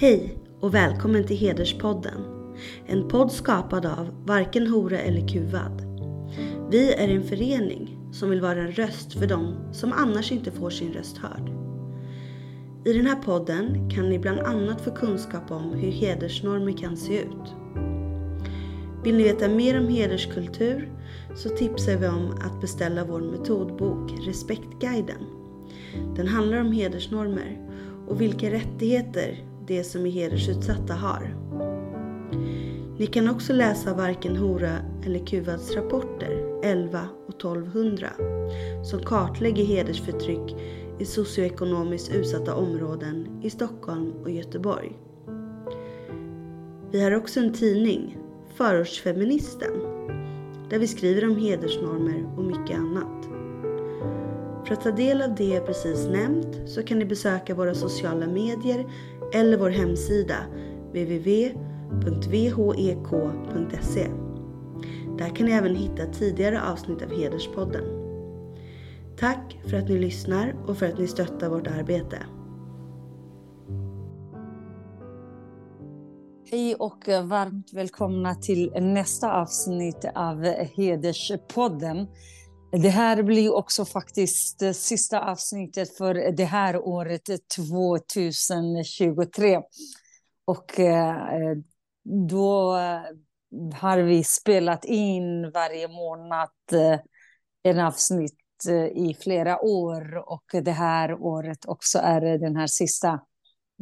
Hej och välkommen till Hederspodden. En podd skapad av Varken Hora eller Kuvad. Vi är en förening som vill vara en röst för dem som annars inte får sin röst hörd. I den här podden kan ni bland annat få kunskap om hur hedersnormer kan se ut. Vill ni veta mer om hederskultur så tipsar vi om att beställa vår metodbok Respektguiden. Den handlar om hedersnormer och vilka rättigheter de som är hedersutsatta har. Ni kan också läsa Varken Hora eller Kuvads rapporter 11 och 1200 som kartlägger hedersförtryck i socioekonomiskt utsatta områden i Stockholm och Göteborg. Vi har också en tidning, Förortsfeministen, där vi skriver om hedersnormer och mycket annat. För att ta del av det jag precis nämnt så kan ni besöka våra sociala medier eller vår hemsida www.vhek.se. E. Där kan ni även hitta tidigare avsnitt av Hederspodden. Tack för att ni lyssnar och för att ni stöttar vårt arbete. Hej och varmt välkomna till nästa avsnitt av Hederspodden. Det här blir också faktiskt det sista avsnittet för det här året eh, 2023. Och eh, då har vi spelat in varje månad en avsnitt i flera år och det här året också är den här sista.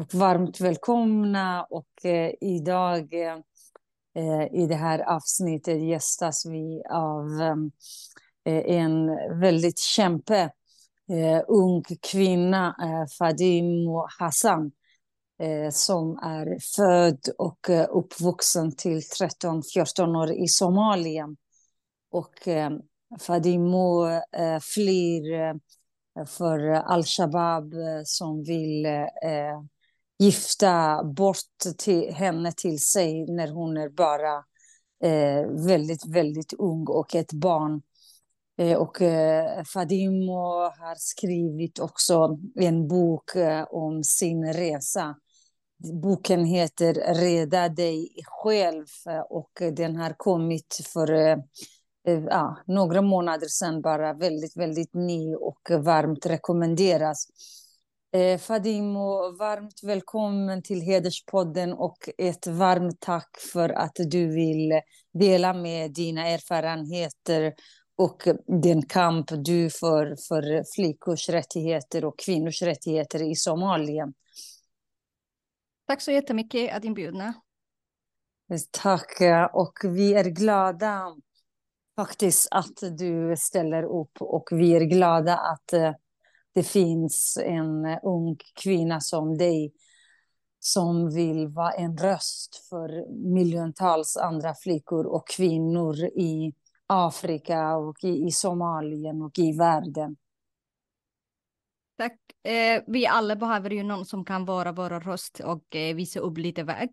Och varmt välkomna och idag i det här avsnittet gästas vi av Eh, en väldigt kämpe, eh, ung kvinna, eh, Hassan, eh, som är född och eh, uppvuxen till 13-14 år i Somalia. Och eh, Fadimo eh, flyr eh, för al-Shabab eh, som vill gifta bort till, henne till sig när hon är bara väldigt, väldigt ung och ett barn. Eh, och eh, Fadimo har skrivit också en bok eh, om sin resa. Boken heter Reda dig själv och den har kommit för ja, några månader sedan bara. Väldigt, väldigt ny och varmt rekommenderas. Fadimo, varmt välkommen till Hederspodden och ett varmt tack för att du vill dela med dina erfarenheter och den kamp du för för flickors rättigheter och kvinnors rättigheter i Somalia. Tack så jättemycket att inbjudna. Tack, och vi är glada faktiskt att du ställer upp och vi är glada att eh, det finns en ung kvinna som dig som vill vara en röst för miljontals andra flickor och kvinnor i Afrika och i, i Somalien och i världen. Tack. Eh, vi alla behöver ju någon som kan vara vår röst och eh, visa upp lite väg.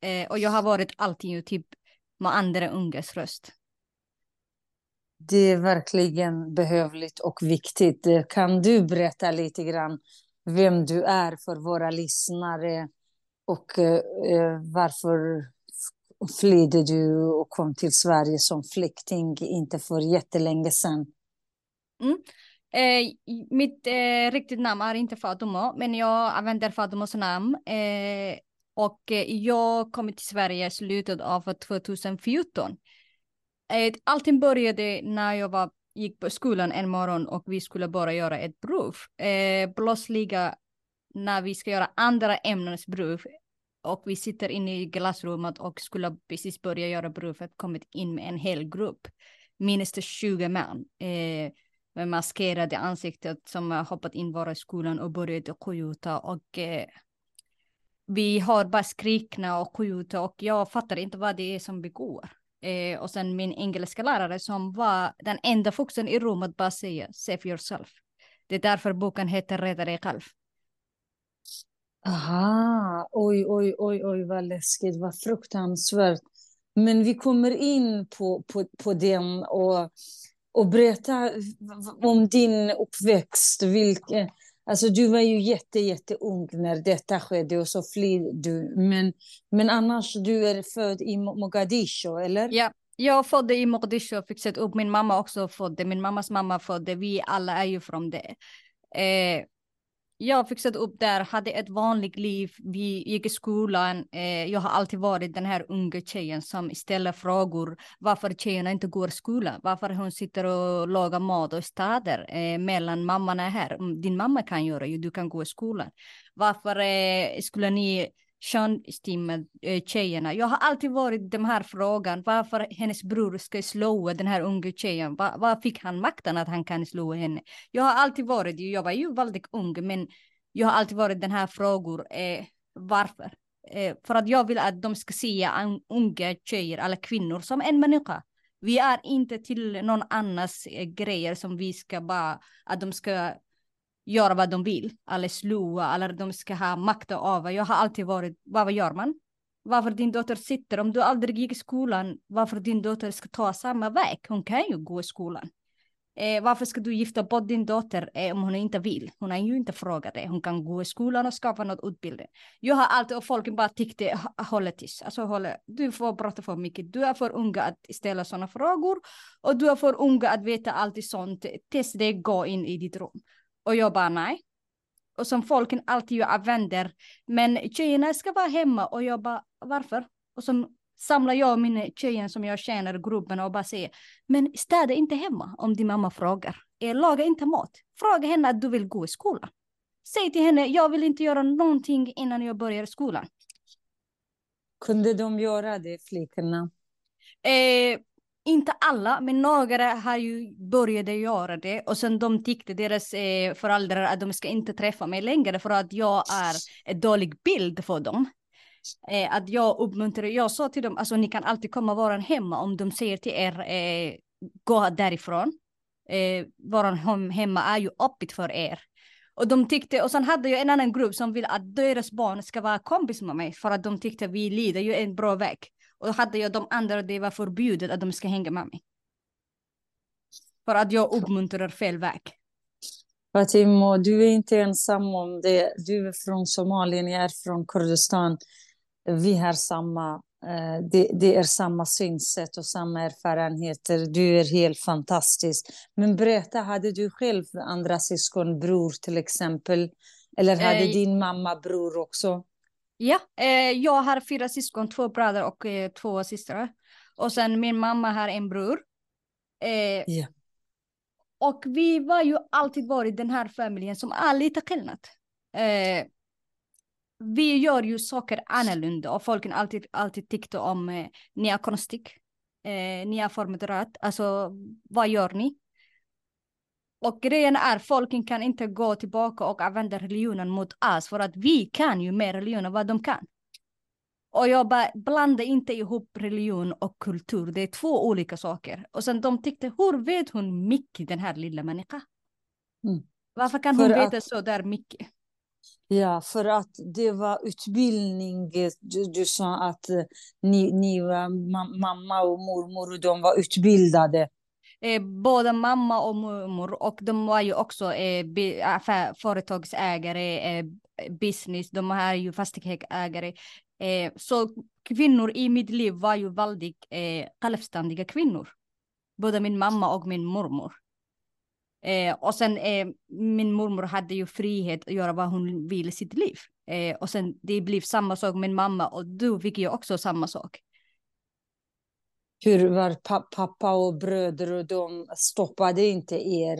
Eh, och jag har varit alltid ju typ med andra ungas röst. Det är verkligen behövligt och viktigt. Kan du berätta lite grann vem du är för våra lyssnare och eh, flydde du och kom till Sverige som flykting inte för jättelänge sedan. Mm. Eh, mitt eh, riktigt namn är inte Fadumo, men jag använder Fadumos namn. Eh, och eh, jag kom till Sverige i slutet av 2014. Eh, allting började när jag var, gick på skolan en morgon och vi skulle bara göra ett prov. Eh, plötsliga när vi ska göra andra ämnesprov och vi sitter inne i klassrummet och skulle precis börja göra provet kommit in med en hel grupp. Minst 20 män eh, med maskerade ansiktet som har hoppat in bara i skolan och börjat skjuta och eh, vi har bara skrikna och skjuta och jag fattar inte vad det är som begår. Eh, och sen min engelska lärare som var den enda vuxen i rummet bara säger save yourself. Det är därför boken heter Rädda dig själv. Aha, oj, oj, oj, oj, vad läskigt, vad fruktansvärt. Men vi kommer in på, på, på den och, och berätta om din uppväxt. Vilke, Alltså du var ju jätte, jätteung när detta skedde och så flyr du. Men, men annars, du är född i Mogadishu, eller? Ja, jag födde i Mogadishu och fick upp. Min mamma också födde. Min mammas mamma födde. Vi alla är ju från det. Eh, jag fixade upp där, hade ett vanligt liv, vi gick i skolan. Eh, jag har alltid varit den här unga tjejen som ställer frågor varför tjejerna inte går i skolan, varför hon sitter och lagar mat och städar eh, mellan mammorna här. Mm, din mamma kan göra ju, du kan gå i skolan. Varför eh, skulle ni könsstimmade eh, tjejerna. Jag har alltid varit den här frågan varför hennes bror ska slå den här unga tjejen. Var, var fick han makten att han kan slå henne? Jag har alltid varit, jag var ju väldigt ung, men jag har alltid varit den här frågor. Eh, varför? Eh, för att jag vill att de ska se unga tjejer eller kvinnor som en människa. Vi är inte till någon annans eh, grejer som vi ska bara, att de ska göra vad de vill, eller slua, eller de ska ha makt över. Jag har alltid varit, vad gör man? Varför din dotter sitter, om du aldrig gick i skolan, varför din dotter ska ta samma väg? Hon kan ju gå i skolan. Eh, varför ska du gifta bort din dotter eh, om hon inte vill? Hon har ju inte frågat det. Hon kan gå i skolan och skapa något utbildning. Jag har alltid, och folk bara tyckte, håller tyst. Alltså, håll, du får prata för mycket. Du är för unga att ställa sådana frågor. Och du är för unga att veta allt sånt. Tills det går in i ditt rum. Och jag bara nej. Och som folken alltid använder. Men tjejerna ska vara hemma och jag bara varför? Och så samlar jag mina tjejer som jag känner gruppen och bara säger men städa inte hemma om din mamma frågar. Laga inte mat. Fråga henne att du vill gå i skolan. Säg till henne jag vill inte göra någonting innan jag börjar skolan. Kunde de göra det, flickorna? Eh, inte alla, men några har ju börjat göra det och sen de tyckte deras eh, föräldrar att de ska inte träffa mig längre för att jag är en dålig bild för dem. Eh, att jag uppmuntrar, jag sa till dem, alltså ni kan alltid komma våran hemma om de säger till er, eh, gå därifrån. Eh, våran hem, hemma är ju öppet för er. Och de tyckte, och sen hade jag en annan grupp som vill att deras barn ska vara kompis med mig för att de tyckte vi lider ju en bra väg. Och då hade jag de andra, det var förbjudet att de ska hänga med mig. För att jag uppmuntrar fel väg. Fatimo, du är inte ensam om det. Du är från Somalien, jag är från Kurdistan. Vi har samma, eh, det, det, är samma synsätt och samma erfarenheter. Du är helt fantastisk. Men berätta, hade du själv andra syskon, bror till exempel? Eller hade eh, din mamma bror också? Ja, eh, jag har fyra syskon, två bröder och eh, två systrar. Och sen min mamma har en bror. Eh, yeah. Och vi var ju alltid varit den här familjen som är lite skillnad. Eh, vi gör ju saker annorlunda och folk alltid, alltid tyckte om eh, ni är konstig. Eh, ni är format rätt. Alltså vad gör ni? Och grejen är, folken kan inte gå tillbaka och använda religionen mot oss för att vi kan ju mer religion än vad de kan. Och jag bara blandar inte ihop religion och kultur. Det är två olika saker. Och sen de tyckte, hur vet hon mycket den här lilla människan? Mm. Varför kan hon för veta att, så där mycket? Ja, för att det var utbildning. Du, du sa att ni, ni var mamma och mormor och de var utbildade eh, både mamma och mormor och de var ju också eh, affär, företagsägare, eh, business, de är ju fastighetsägare. Eh, så kvinnor i mitt liv var ju väldigt eh, självständiga kvinnor. Både min mamma och min mormor. Eh, och sen eh, min mormor hade ju frihet att göra vad hon ville i sitt liv. Eh, och sen det blev samma sak med min mamma och du fick ju också samma sak hur var pappa och bröder och de stoppade inte er.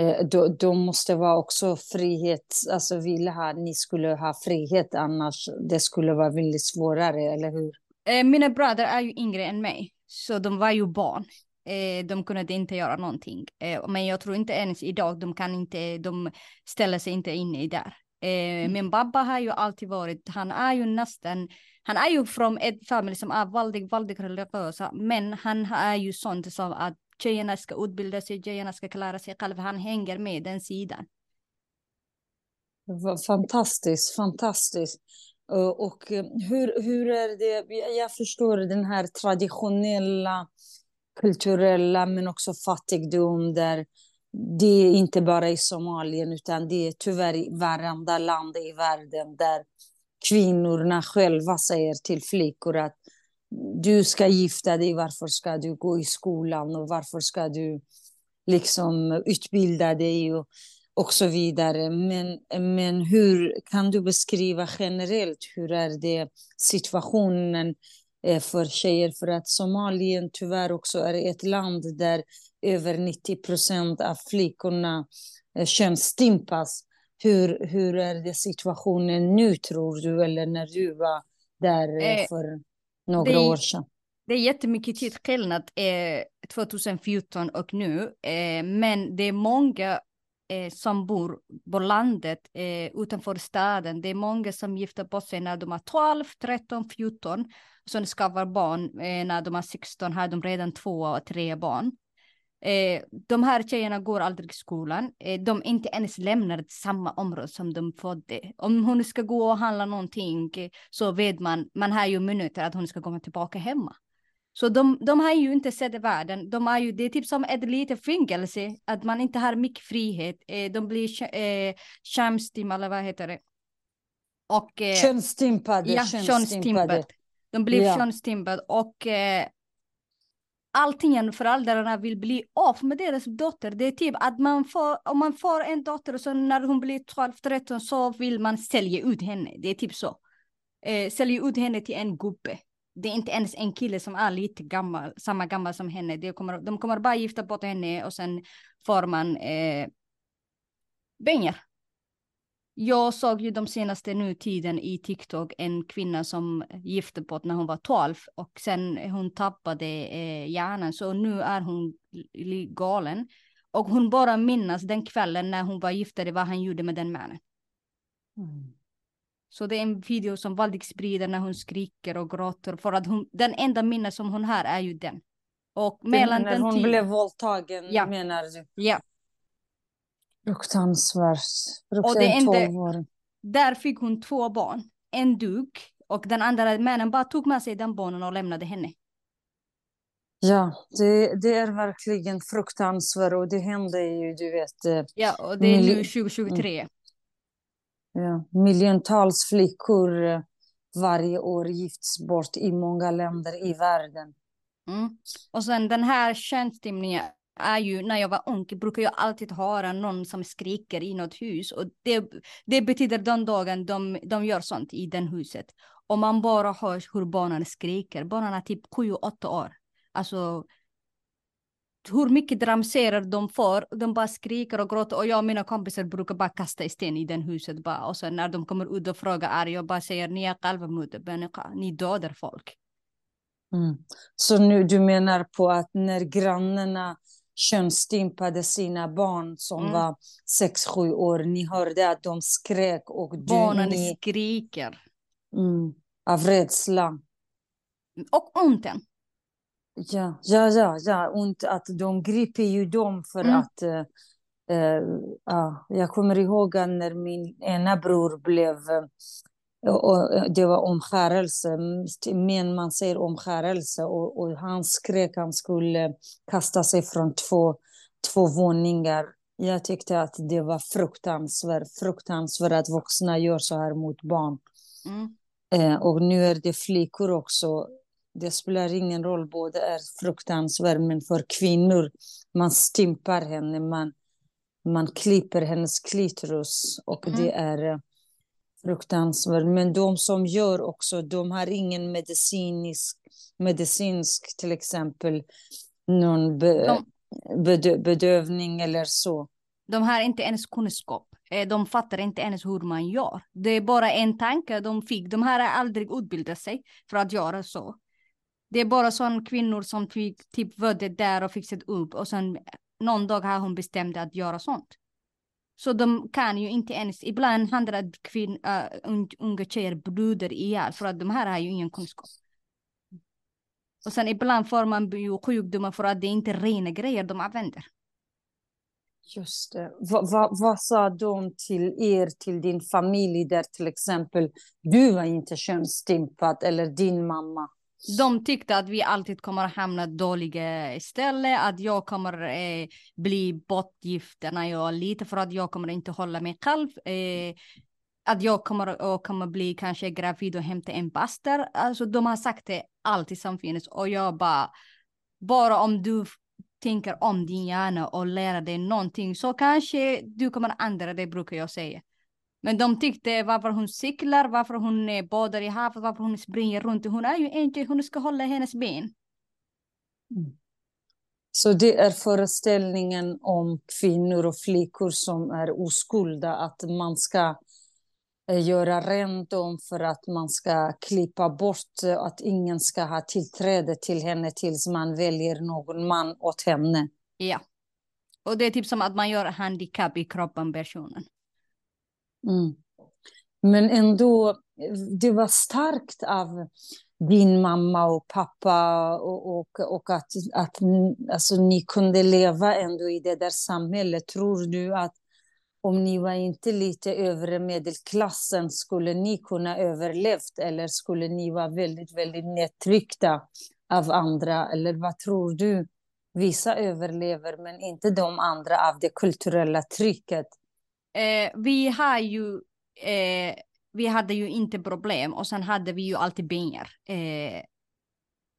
Eh, de, de måste vara också frihet, alltså ville ha, ni skulle ha frihet annars det skulle vara väldigt svårare, eller hur? Eh, mina bröder är ju yngre än mig, så de var ju barn. Eh, de kunde inte göra någonting. Men jag tror inte ens idag, de kan inte, de ställer sig inte in i där. Mm. Min pappa har ju alltid varit, han är ju nästan han är ju från ett familj som är väldigt, väldigt religiösa, men han är ju sånt som att tjejerna ska utbilda sig, tjejerna ska klara sig själva. Han hänger med den sidan. Fantastiskt, fantastiskt. Eh, och eh, hur, hur är det, jag förstår den här traditionella, kulturella, men också fattigdom där det är inte bara i Somalien utan det är tyvärr i varenda land i världen där kvinnorna själva säger till flickor att du ska gifta dig, varför ska du gå i skolan och varför ska du liksom utbilda dig och, och så vidare. Men, men hur kan du beskriva generellt hur är det situationen eh, för tjejer? För att Somalien tyvärr också är ett land där över 90 procent av flickorna eh, könsstympas. Hur, hur är det situationen nu tror du, eller när du var där eh, eh för några det, år sedan? Det är jättemycket tidsskillnad eh, 2014 och nu, eh, men det är många eh, som bor på landet eh, utanför staden. Det är många som gifter bort sig när de är 12, 13, 14. Som skaffar barn eh, när de är 16 har de redan två och tre barn. Eh, de här tjejerna går aldrig i skolan. Eh, de inte ens lämnar samma område som de födde. Om hon ska gå och handla någonting eh, så vet man, man har ju minuter att hon ska komma tillbaka hemma. Så de, de har ju inte sett världen. De är ju, det är typ som ett litet fängelse, att man inte har mycket frihet. Eh, de blir eh, eller vad heter det? Och, eh, könsstympade. Ja, könsstympade. De blir ja. könsstympade och eh, allting föräldrarna vill bli av med deras dotter. Det är typ att man får, om man får en dotter och så när hon blir 12-13 så vill man sälja ut henne. Det är typ så. Eh, sälja ut henne till en gubbe. Det är inte ens en kille som är lite gammal, samma gammal som henne. De kommer, de kommer bara gifta bort henne och sen får man eh, pengar. Jag såg ju de senaste nu tiden i TikTok en kvinna som gifte bort när hon var 12 och sen hon tappade eh, hjärnan så nu är hon galen. Och hon bara minnas den kvällen när hon var giftade vad han gjorde med den mannen. Mm. Så det är en video som Valdik sprider när hon skriker och gråter för att hon, den enda minne som hon har är ju den. Och mellan när den hon blev våldtagen ja. menar du? Ja. Fruktansvärt. Och det enda, där fick hon två barn. En dog och den andra männen bara tog med sig den barnen och lämnade henne. Ja, det, det är verkligen fruktansvärt och det händer ju, du vet. Eh, ja, och det är nu 2023. Mm. Ja, miljontals flickor eh, varje år gifts bort i många länder i världen. Mm. Och sen den här könsstympningen är ju när jag var ung brukar jag alltid höra någon som skriker i något hus och det, det betyder den dagen de, de gör sånt i den huset. Och man bara hör hur barnen skriker. Barnen är typ 7-8 år. Alltså hur mycket dramserar de får. De bara skriker och gråter och jag och mina kompisar brukar bara kasta sten i den huset bara. Och sen när de kommer ut och frågar är jag bara säger ni är självmord, ni dödar folk. Mm. Så nu du menar på att när grannarna könsstympade sina barn som mm. var sex sju år. Ni hörde att de skrek och Barnen ni... skriker. Mm, av rädsla. Och onten. Ja, ja, ja, ja. Und att de griper ju dem för mm. att... Uh, uh, jag kommer ihåg när min ena bror blev och det var omskärelse, men man säger omskärelse. Och, och han skrek han skulle kasta sig från två, två våningar. Jag tyckte att det var fruktansvärt, fruktansvärt att vuxna gör så här mot barn. Mm. Eh, och nu är det flickor också. Det spelar ingen roll, båda är fruktansvärt, men för kvinnor, man stympar henne, man, man klipper hennes klitoris och mm. det är Fruktansvärt. Men de som gör också, de har ingen medicinsk, medicinsk till exempel, någon be, bedö, bedövning eller så. De har inte ens kunskap. Eh, de fattar inte ens hur man gör. Det är bara en tanke de fick. De har aldrig utbildat sig för att göra så. Det är bara sådana kvinnor som typ födde där och fick sitt upp och sen någon dag har hon bestämt att göra sånt. Så de kan ju inte ens, ibland handlar det kvinn, äh, uh, unga tjejer blöder ihjäl för att de här har ju ingen kunskap. Och sen ibland får man ju sjukdomar för att det inte är rena grejer de använder. Just det. Va, va, vad sa de till er, till din familj där till exempel du var inte könsstympad eller din mamma? De tyckte att vi alltid kommer att hamna dåliga istället, att jag kommer eh, bli bortgift när jag är liten för att jag kommer inte hålla mig själv. Eh, att jag kommer att kommer bli kanske gravid och hämta en baster. Alltså de har sagt det alltid som finns och jag bara, bara om du tänker om din hjärna och lära dig någonting så kanske du kommer att ändra det brukar jag säga. Men de tyckte varför hon cyklar, varför hon badar i havet, varför hon springer runt. Hon är ju en tjej, hon ska hålla hennes ben. Mm. Så det är föreställningen om kvinnor och flickor som är oskulda, att man ska eh, göra rent dem för att man ska klippa bort eh, att ingen ska ha tillträde till henne tills man väljer någon man åt henne. Ja. Och det är typ som att man gör handikapp i kroppen personen. Mm. Men ändå, det var starkt av din mamma och pappa och, och, och att, att alltså, ni kunde leva ändå i det där samhället. Tror du att om ni var inte lite övre medelklassen, skulle ni kunna överlevt eller skulle ni vara väldigt, väldigt nedtryckta av andra? Eller vad tror du? Vissa överlever, men inte de andra av det kulturella trycket eh, vi har ju, eh, vi hade ju inte problem och sen hade vi ju alltid pengar. Eh,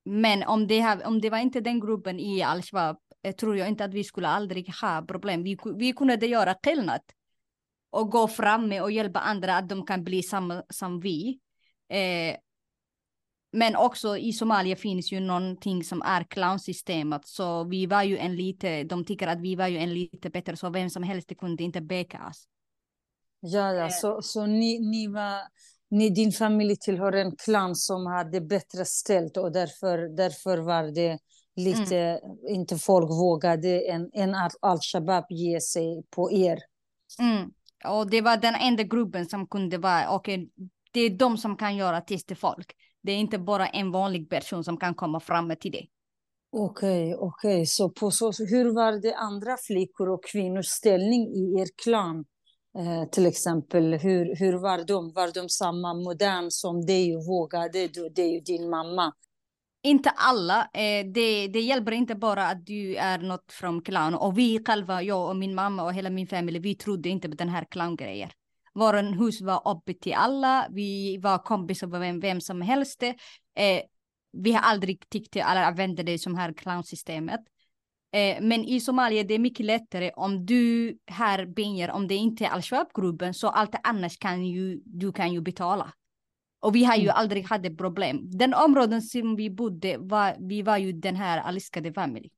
men om det, här, om det var inte den gruppen i Al-Shabaab eh, tror jag inte att vi skulle aldrig ha problem. Vi, vi kunde göra skillnad och gå fram med och hjälpa andra att de kan bli samma som vi. Eh, men också i Somalia finns ju någonting som är clownsystemet. Så vi var ju en lite, de tycker att vi var ju en lite bättre, så vem som helst kunde inte beka oss. Ja, ja. Eh. så, så ni, ni var, ni, din familj tillhör en klan som hade bättre ställt och därför, därför var det lite, mm. inte folk vågade en, en al-Shabab ge sig på er. Mm. Och det var den enda gruppen som kunde vara, okej, okay, det är de som kan göra tills till folk. Det är inte bara en vanlig person som kan komma fram till det. Okej, okay, okej. Okay. Så, på så hur var det andra flickor och kvinnors ställning i er klan? Eh, till exempel, hur, hur var de? Var de samma modern som dig och vågade du, dig och din mamma? Inte alla. Eh, det, det hjälper inte bara att du är något från clown. Och vi själva, jag och min mamma och hela min familj, vi trodde inte på den här clowngrejen. Våran hus var öppet till alla. Vi var kompisar med vem, vem som helst. Eh, vi har aldrig tyckt eller använt det som här clownsystemet. Eh, men i Somalia det är mycket lättare om du har pengar, om det inte är al-Shabaab-gruppen, så allt annars kan ju, du kan ju betala. Och vi har ju mm. aldrig haft problem. Den områden som vi bodde, var, vi var ju den här älskade familjen.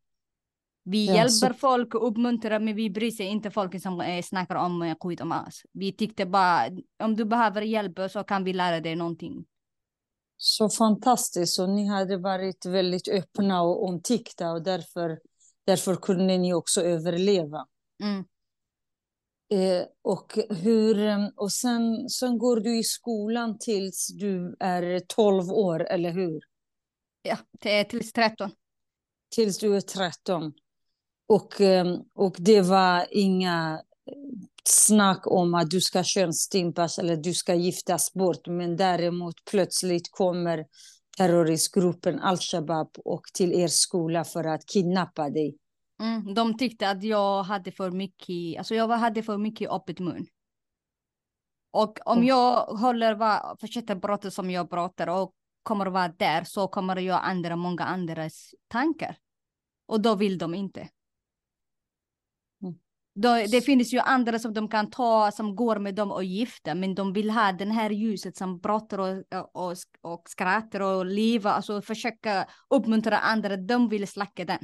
Vi ja, hjälper så... folk och uppmuntrar, men vi bryr sig inte folk som eh, snackar om eh, skit om oss. Vi tyckte bara, om du behöver hjälp så kan vi lära dig någonting. Så fantastiskt, och ni hade varit väldigt öppna och omtyckta och därför, därför kunde ni också överleva. Mm. Eh, och hur, eh, och sen, sen går du i skolan tills du är 12 år, eller hur? Ja, tills 13. Tills du är 13. Och, ehm, och det var inga snack om att du ska könsstympas eller du ska giftas bort. Men däremot plötsligt kommer terroristgruppen al-Shabab och till er skola för att kidnappa dig. Mm, de tyckte att jag hade för mycket, alltså jag hade för mycket öppet mun. Och om jag håller, fortsätter prata som jag pratar och kommer vara där så kommer jag ändra många andras tankar. Och då vill de inte. Då, det finns ju andra som de kan ta som går med dem och gifta, men de vill ha det här ljuset som pratar och, och, och skrattar och lever, alltså försöka uppmuntra andra, de vill släcka den.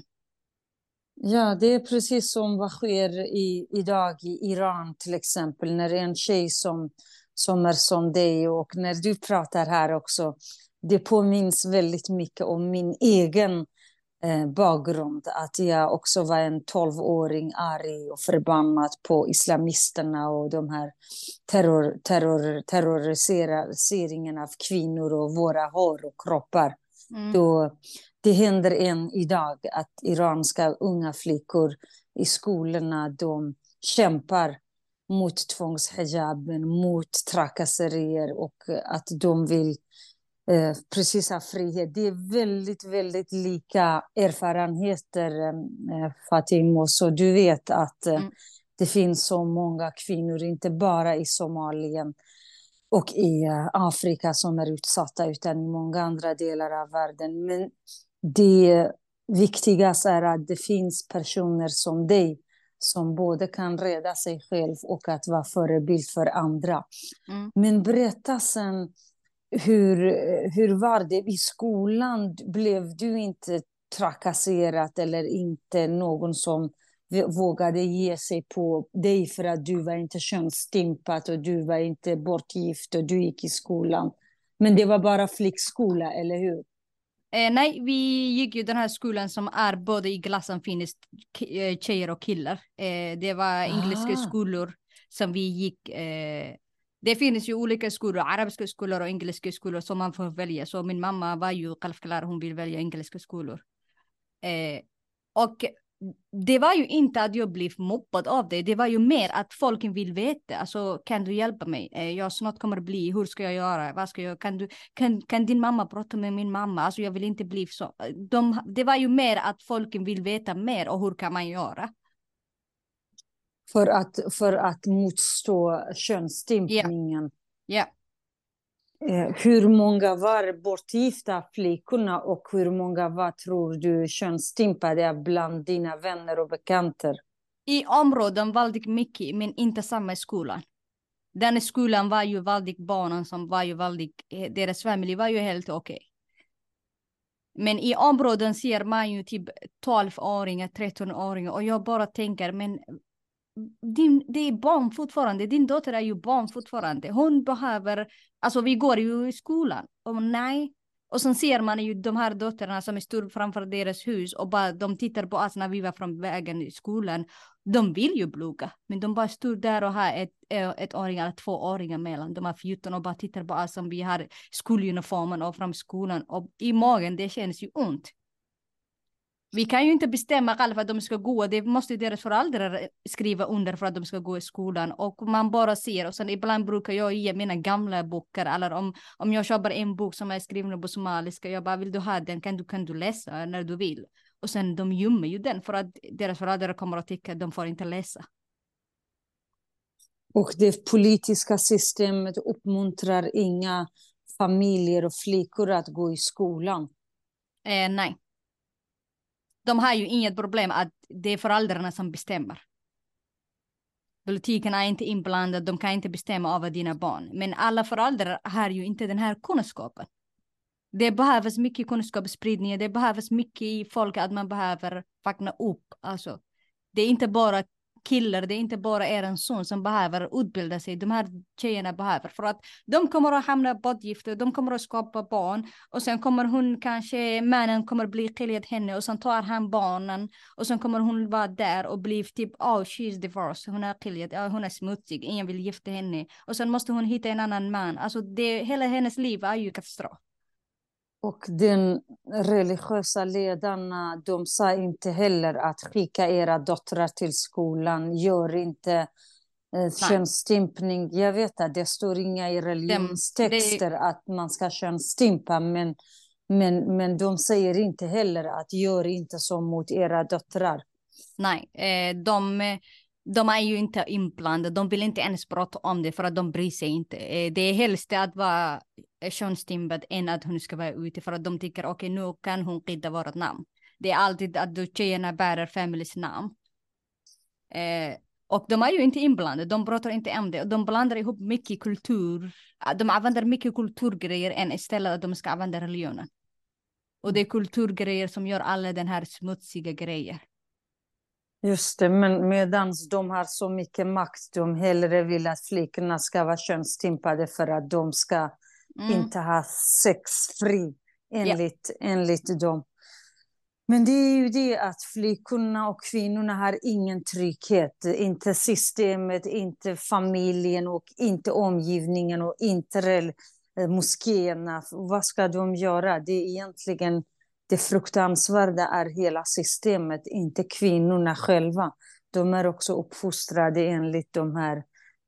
Ja, det är precis som vad sker i, idag i Iran till exempel, när en tjej som, som är som dig och när du pratar här också, det påminns väldigt mycket om min egen bakgrund. Att jag också var en tolvåring arg och förbannad på islamisterna och de här terror, terror, terroriseringen av kvinnor och våra hår och kroppar. Mm. Då, det händer än idag att iranska unga flickor i skolorna de kämpar mot tvångshijaben, mot trakasserier och att de vill eh, precis av frihet. Det är väldigt, väldigt lika erfarenheter, eh, Fatimo. Så du vet att eh, mm. det finns så många kvinnor, inte bara i Somalien och i eh, Afrika som är utsatta, utan i många andra delar av världen. Men det viktigaste är att det finns personer som dig som både kan rädda sig själv och att vara förebild för andra. Mm. Men berätta sen, hur, hur var det i skolan? Blev du inte trakasserad eller inte någon som vågade ge sig på dig för att du var inte könsstympad och du var inte bortgift och du gick i skolan. Men det var bara flickskola, eller hur? Eh, nej, vi gick ju den här skolan som är både i klassen finns eh, tjejer och killar. Eh, det var engelska ah. skolor som vi gick. Eh, det finns ju olika skolor, arabiska skolor och engelska skolor som man får välja. Så min mamma var ju självklar, hon vill välja engelska skolor. Eh, och det var ju inte att jag blev mobbad av det. Det var ju mer att folk vill veta. Alltså, kan du hjälpa mig? Eh, jag snart kommer bli. Hur ska jag göra? Vad ska jag? Kan, du, kan, kan din mamma prata med min mamma? Alltså, jag vill inte bli så. De, det var ju mer att folk vill veta mer och hur kan man göra? För att, för att motstå könsstympningen. Yeah. Eh, hur många var bortgifta flickorna och hur många var, tror du, könsstympade bland dina vänner och bekanta? I områden väldigt mycket, men inte samma skola. Den skolan var ju väldigt barnen som var ju väldigt, eh, deras familj var ju helt okej. Okay. Men i områden ser man ju typ 12-åringar, 13-åringar och jag bara tänker, men din, det är barn fortfarande, din dotter är ju barn fortfarande. Hon behöver, alltså vi går ju i skolan. Och nej. Och sen ser man ju de här döttrarna som står framför deras hus och bara de tittar på oss när vi var från vägen i skolan. De vill ju plugga, men de bara står där och har ett, eh, ett åring eller två åringar mellan. De är 14 och bara tittar på oss som vi har skoluniformen och från skolan och i magen det känns ju ont. Vi kan ju inte bestämma själva att de ska gå, det måste deras föräldrar skriva under för att de ska gå i skolan och man bara ser och sen ibland brukar jag ge mina gamla böcker eller om, om jag köper en bok som är skriven på somaliska, jag bara vill du ha den, kan du, kan du läsa när du vill? Och sen de gömmer ju den för att deras föräldrar kommer att tycka att de får inte läsa. Och det politiska systemet uppmuntrar inga familjer och flickor att gå i skolan? Eh, nej de har ju inget problem att det är föräldrarna som bestämmer. Politiken är inte inblandad, de kan inte bestämma över dina barn. Men alla föräldrar har ju inte den här kunskapen. Det behövs mycket kunskapsspridning, det behövs mycket i folk att man behöver vakna upp. Alltså, det är inte bara killar, det är inte bara er son som behöver utbilda sig, de här tjejerna behöver. För att de kommer att hamna bortgifta, de kommer att skapa barn och sen kommer hon kanske, mannen kommer bli skiljad henne och sen tar han barnen och sen kommer hon vara där och bli typ, oh she's divorced, hon är skiljad, oh, hon är smutsig, ingen vill gifta henne. Och sen måste hon hitta en annan man, alltså det, hela hennes liv är ju katastrof. Och den religiösa ledarna, de sa inte heller att skicka era döttrar till skolan, gör inte eh, könsstympning. Jag vet att det står inga i religionstexter det... att man ska könsstympa, men, men, men de säger inte heller att gör inte så mot era döttrar. Nej, eh, de, de är ju inte inblandade, de vill inte ens prata om det för att de bryr sig inte. Eh, det är helst att vara eh, könsstympad än att hon ska vara ute för att de tycker okej okay, nu kan hon skydda vårt namn. Det är alltid att då tjejerna bär familjens namn. Eh, och de är ju inte inblandade, de pratar inte om det. De blandar ihop mycket kultur. Ah, de använder mycket kulturgrejer än istället att de ska använda religionen. Och det är kulturgrejer som gör alla den här smutsiga grejer. Just det, men medan de har så mycket makt, de hellre vill att flickorna ska vara könsstympade för att de ska mm. inte ha sex fri enligt, ja. enligt dem. Men det är ju det att flickorna och kvinnorna har ingen trygghet. Inte systemet, inte familjen och inte omgivningen och inte eh, moskéerna. Vad ska de göra? Det är egentligen det fruktansvärda är hela systemet, inte kvinnorna själva. De är också uppfostrade enligt de här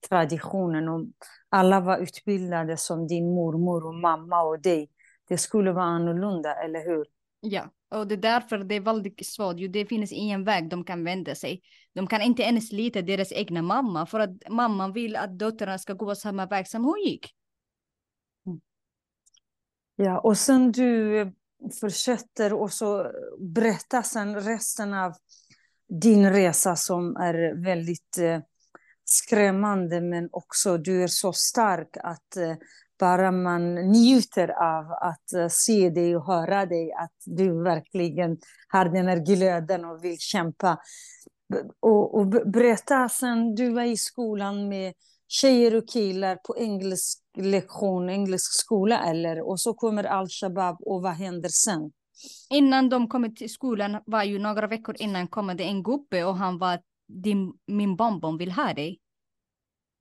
traditionerna. Alla var utbildade som din mormor och mamma och dig. det skulle vara annorlunda, eller hur? Ja, och det är därför det är väldigt svårt. Jo, det finns ingen väg de kan vända sig. De kan inte ens lita deras egna mamma för att mamman vill att döttrarna ska gå samma väg som hon gick. Ja, och sen du fortsätter och så berättar sen resten av din resa som är väldigt eh, skrämmande men också du är så stark att eh, bara man njuter av att eh, se dig och höra dig, att du verkligen har den här glöden och vill kämpa. Och, och berätta sen du var i skolan med tjejer och killar på engelsk lektion, engelsk skola eller? Och så kommer al-Shabab och vad händer sen? Innan de kom till skolan var ju några veckor innan kom det en gubbe och han var din, min bonbon vill ha dig.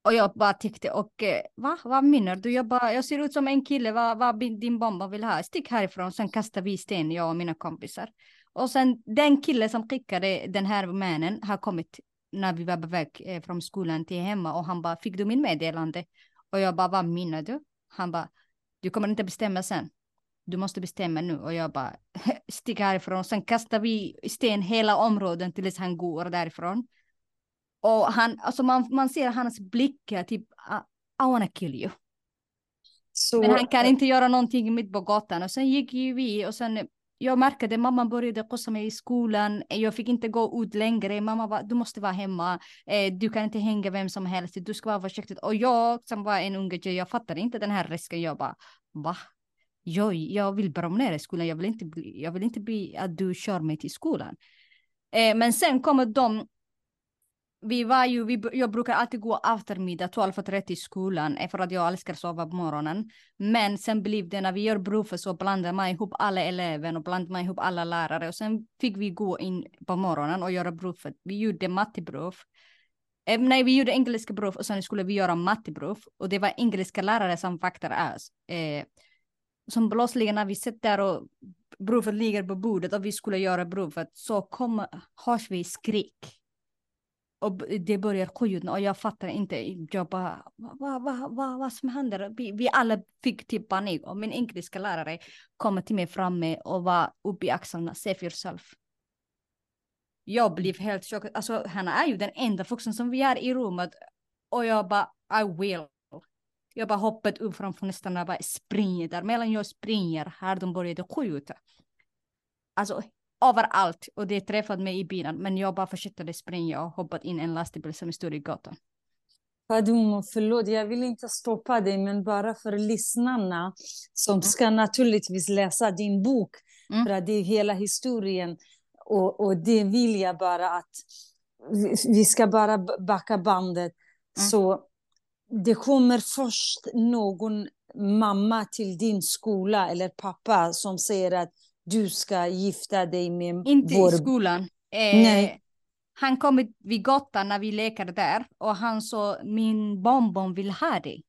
Och jag bara tyckte, och eh, va, vad menar du? Jag, bara, jag ser ut som en kille, vad, vad din bonbon vill ha? Stick härifrån, sen kastar vi sten, jag och mina kompisar. Och sen den kille som skickade den här mannen har kommit när vi var på väg eh, från skolan till hemma och han bara, fick du min meddelande? Och jag bara, vad menar du? Han bara, du kommer inte bestämma sen. Du måste bestämma nu. Och jag bara, stick härifrån. Sen kastar vi sten hela områden tills han går därifrån. Och han, alltså man, man ser hans blickar, typ, I wanna kill you. Så... Men han kan inte göra någonting mitt på gatan. Och sen gick ju vi och sen jag märkte att mamma började kosta mig i skolan. Jag fick inte gå ut längre. Mamma var, du måste vara hemma. Eh, du kan inte hänga vem som helst. Du ska vara försiktig. Och jag som var en unge tjej, jag fattade inte den här risken. Jag bara, va? Jag, jag vill promenera i skolan. Jag vill inte bli, jag vill inte bli att du kör mig till skolan. Eh, men sen kommer de vi var ju, vi, jag brukar alltid gå eftermiddag 12.30 i skolan för att jag älskar att sova på morgonen. Men sen blev det när vi gör provet så blandar man ihop alla elever och blandar man ihop alla lärare och sen fick vi gå in på morgonen och göra provet. Vi gjorde matteprov. Eh, nej, vi gjorde engelska prov och sen skulle vi göra matteprov och det var engelska lärare som vaktade oss. Eh, som plötsligt när vi sitter och provet ligger på bordet och vi skulle göra provet så kom, hörs vi skrik och det börjar skjuta och jag fattar inte. Jag bara, vad, vad, vad, vad som händer? Vi, vi alla fick typ panik och min engelska lärare kom till mig framme och var uppe i axlarna, save yourself. Jag blev helt chockad. Alltså han är ju den enda vuxen som vi är i rummet och jag bara, I will. Jag bara hoppat upp från fönstren och bara springer där. Medan jag springer har de börjat skjuta. Alltså överallt och det träffade mig i bilen. Men jag bara fortsatte springa och hoppat in en lastbil som stod i gatan. Fadumo, förlåt, jag vill inte stoppa dig, men bara för lyssnarna som mm. ska naturligtvis läsa din bok, mm. för att det är hela historien. Och, och det vill jag bara att vi ska bara backa bandet. Mm. Så det kommer först någon mamma till din skola eller pappa som säger att du ska gifta dig med Inte vår... i skolan. Eh, Nej. Han kom vid gatan när vi lekade där och han sa min bonbon vill ha dig.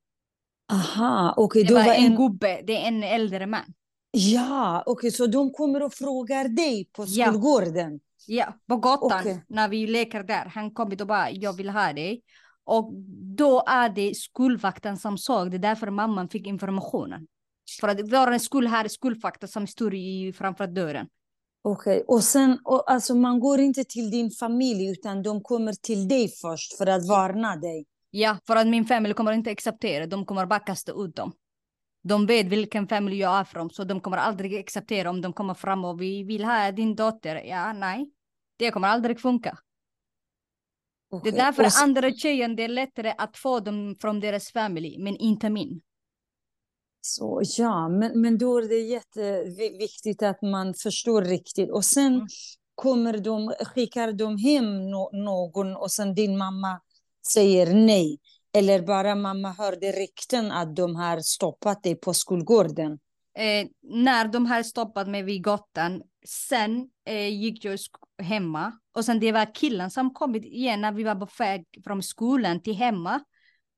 Aha, okej. Okay, det var, var en, en gubbe, det är en äldre man. Ja, okej, okay, så de kommer och frågar dig på skolgården? Ja, ja på gatan okay. när vi leker där. Han kommer och bara, jag vill ha dig. Och då är det skolvakten som såg det, därför mamman fick informationen. För att vår skola har skolfakta som står i, framför dörren. Okej, okay. och sen, och alltså man går inte till din familj utan de kommer till dig först för att varna dig? Ja, för att min familj kommer inte acceptera, de kommer bara kasta ut dem. De vet vilken familj jag är från, så de kommer aldrig acceptera om de kommer fram och vi vill ha din dotter. Ja, nej, det kommer aldrig funka. Okay. Det är därför så... andra tjejen, det är lättare att få dem från deras familj, men inte min. Så ja, men, men då är det jätteviktigt att man förstår riktigt. Och sen mm. kommer de, skickar de hem no någon och sen din mamma säger nej. Eller bara mamma hörde rykten att de har stoppat dig på skolgården. Eh, när de har stoppat mig vid gatan, sen eh, gick jag hemma. Och sen det var killen som kom igen när vi var på väg från skolan till hemma.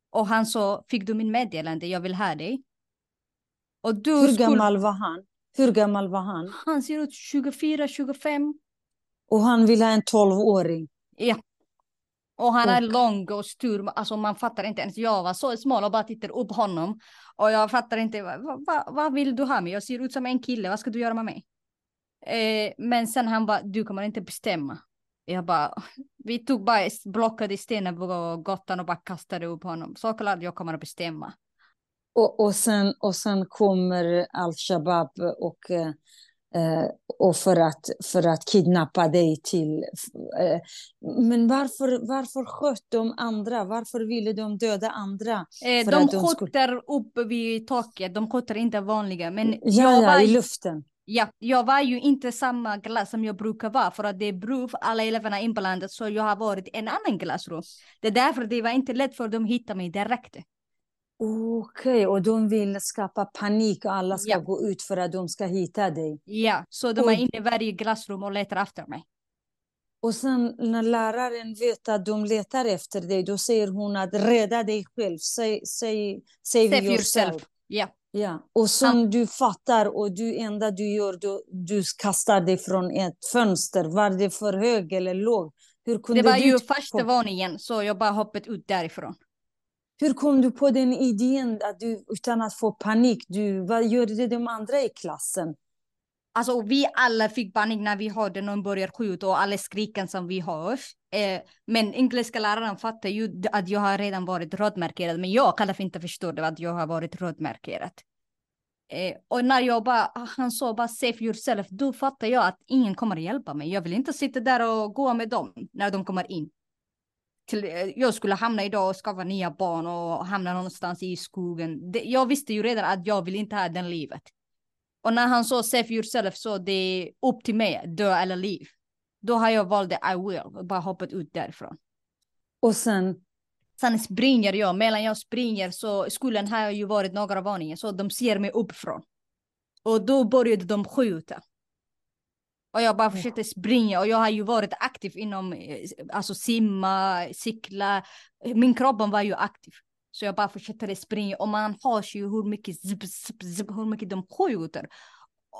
Och han sa, fick du min meddelande, jag vill ha dig. Och du Hur skulle... gammal var han? Hur gammal var han? Han ser ut 24, 25. Och han vill ha en 12-åring? Ja. Och han är Och- lång och stor, alltså man fattar inte ens. Jag var så smal och bara tittar upp honom. Och jag fattar inte, vad, vad, vad vill du ha mig? Jag ser ut som en kille, vad ska du göra med mig? Eh, men sen han bara, du kommer inte bestämma. Jag bara, vi tog bara blockade stenen på gatan och bara kastade upp honom. Såklart jag kommer att bestämma. Och, och, sen, och sen kommer al-Shabab och, eh, eh, och för, att, för att kidnappa dig till... Eh, men varför, varför sköt de andra? Varför ville de döda andra? De de skulle- skjuter upp vid taket, de skjuter inte vanliga. Men Ja, jag, ja, var, i luften. ja, jag var ju inte samma klass som jag brukar vara för att det är prov, alla eleverna inblandade så jag har varit i en annan klassrum. Det är därför det var inte lätt för dem att hitta mig direkt. Okej, och de vill skapa panik och alla ska Ja. gå ut för att de ska hitta dig. Ja, så de Och- är inne i varje klassrum och letar efter mig. Och sen när läraren vet att de letar efter dig, då säger hon att rädda dig själv, say, say, save, Save yourself. yourself. Ja, Ja. Och sen du fattar och du enda du gör, då, du kastar dig från ett fönster. Var det för hög eller låg? Hur kunde det var du ju ta- första våningen så jag bara hoppat ut därifrån. Hur kom du på den idén att du utan att få panik, du, vad gjorde de andra i klassen? Alltså vi alla fick panik när vi hörde någon börja skjuta och alla skriken som vi hör. Eh, men engelska läraren fattade ju att jag har redan varit rödmarkerad. Men jag själv inte förstod att jag har varit rödmarkerad. Eh, och när jag bara, ah, han sa bara save yourself, då fattar jag att ingen kommer att hjälpa mig. Jag vill inte sitta där och gå med dem när de kommer in. Till, eh, jag skulle hamna idag och skaffa nya barn och hamna någonstans i skogen. Det, jag visste ju redan att jag vill inte ha den livet. Och när han sa save yourself så det är upp till mig, dö eller liv. Då har jag valt det I will och bara hoppat ut därifrån. Och sen, Sen springer jag, medan jag springer så skolan har ju varit några våningar så de ser mig uppifrån. Och då började de skjuta. Och jag bara försökte springa och jag har ju varit aktiv inom, eh, alltså simma, cykla. Min kropp var ju aktiv. Så jag bara fortsatte springa och man hörs ju hur mycket, zip, zip, zip, hur mycket de skjuter.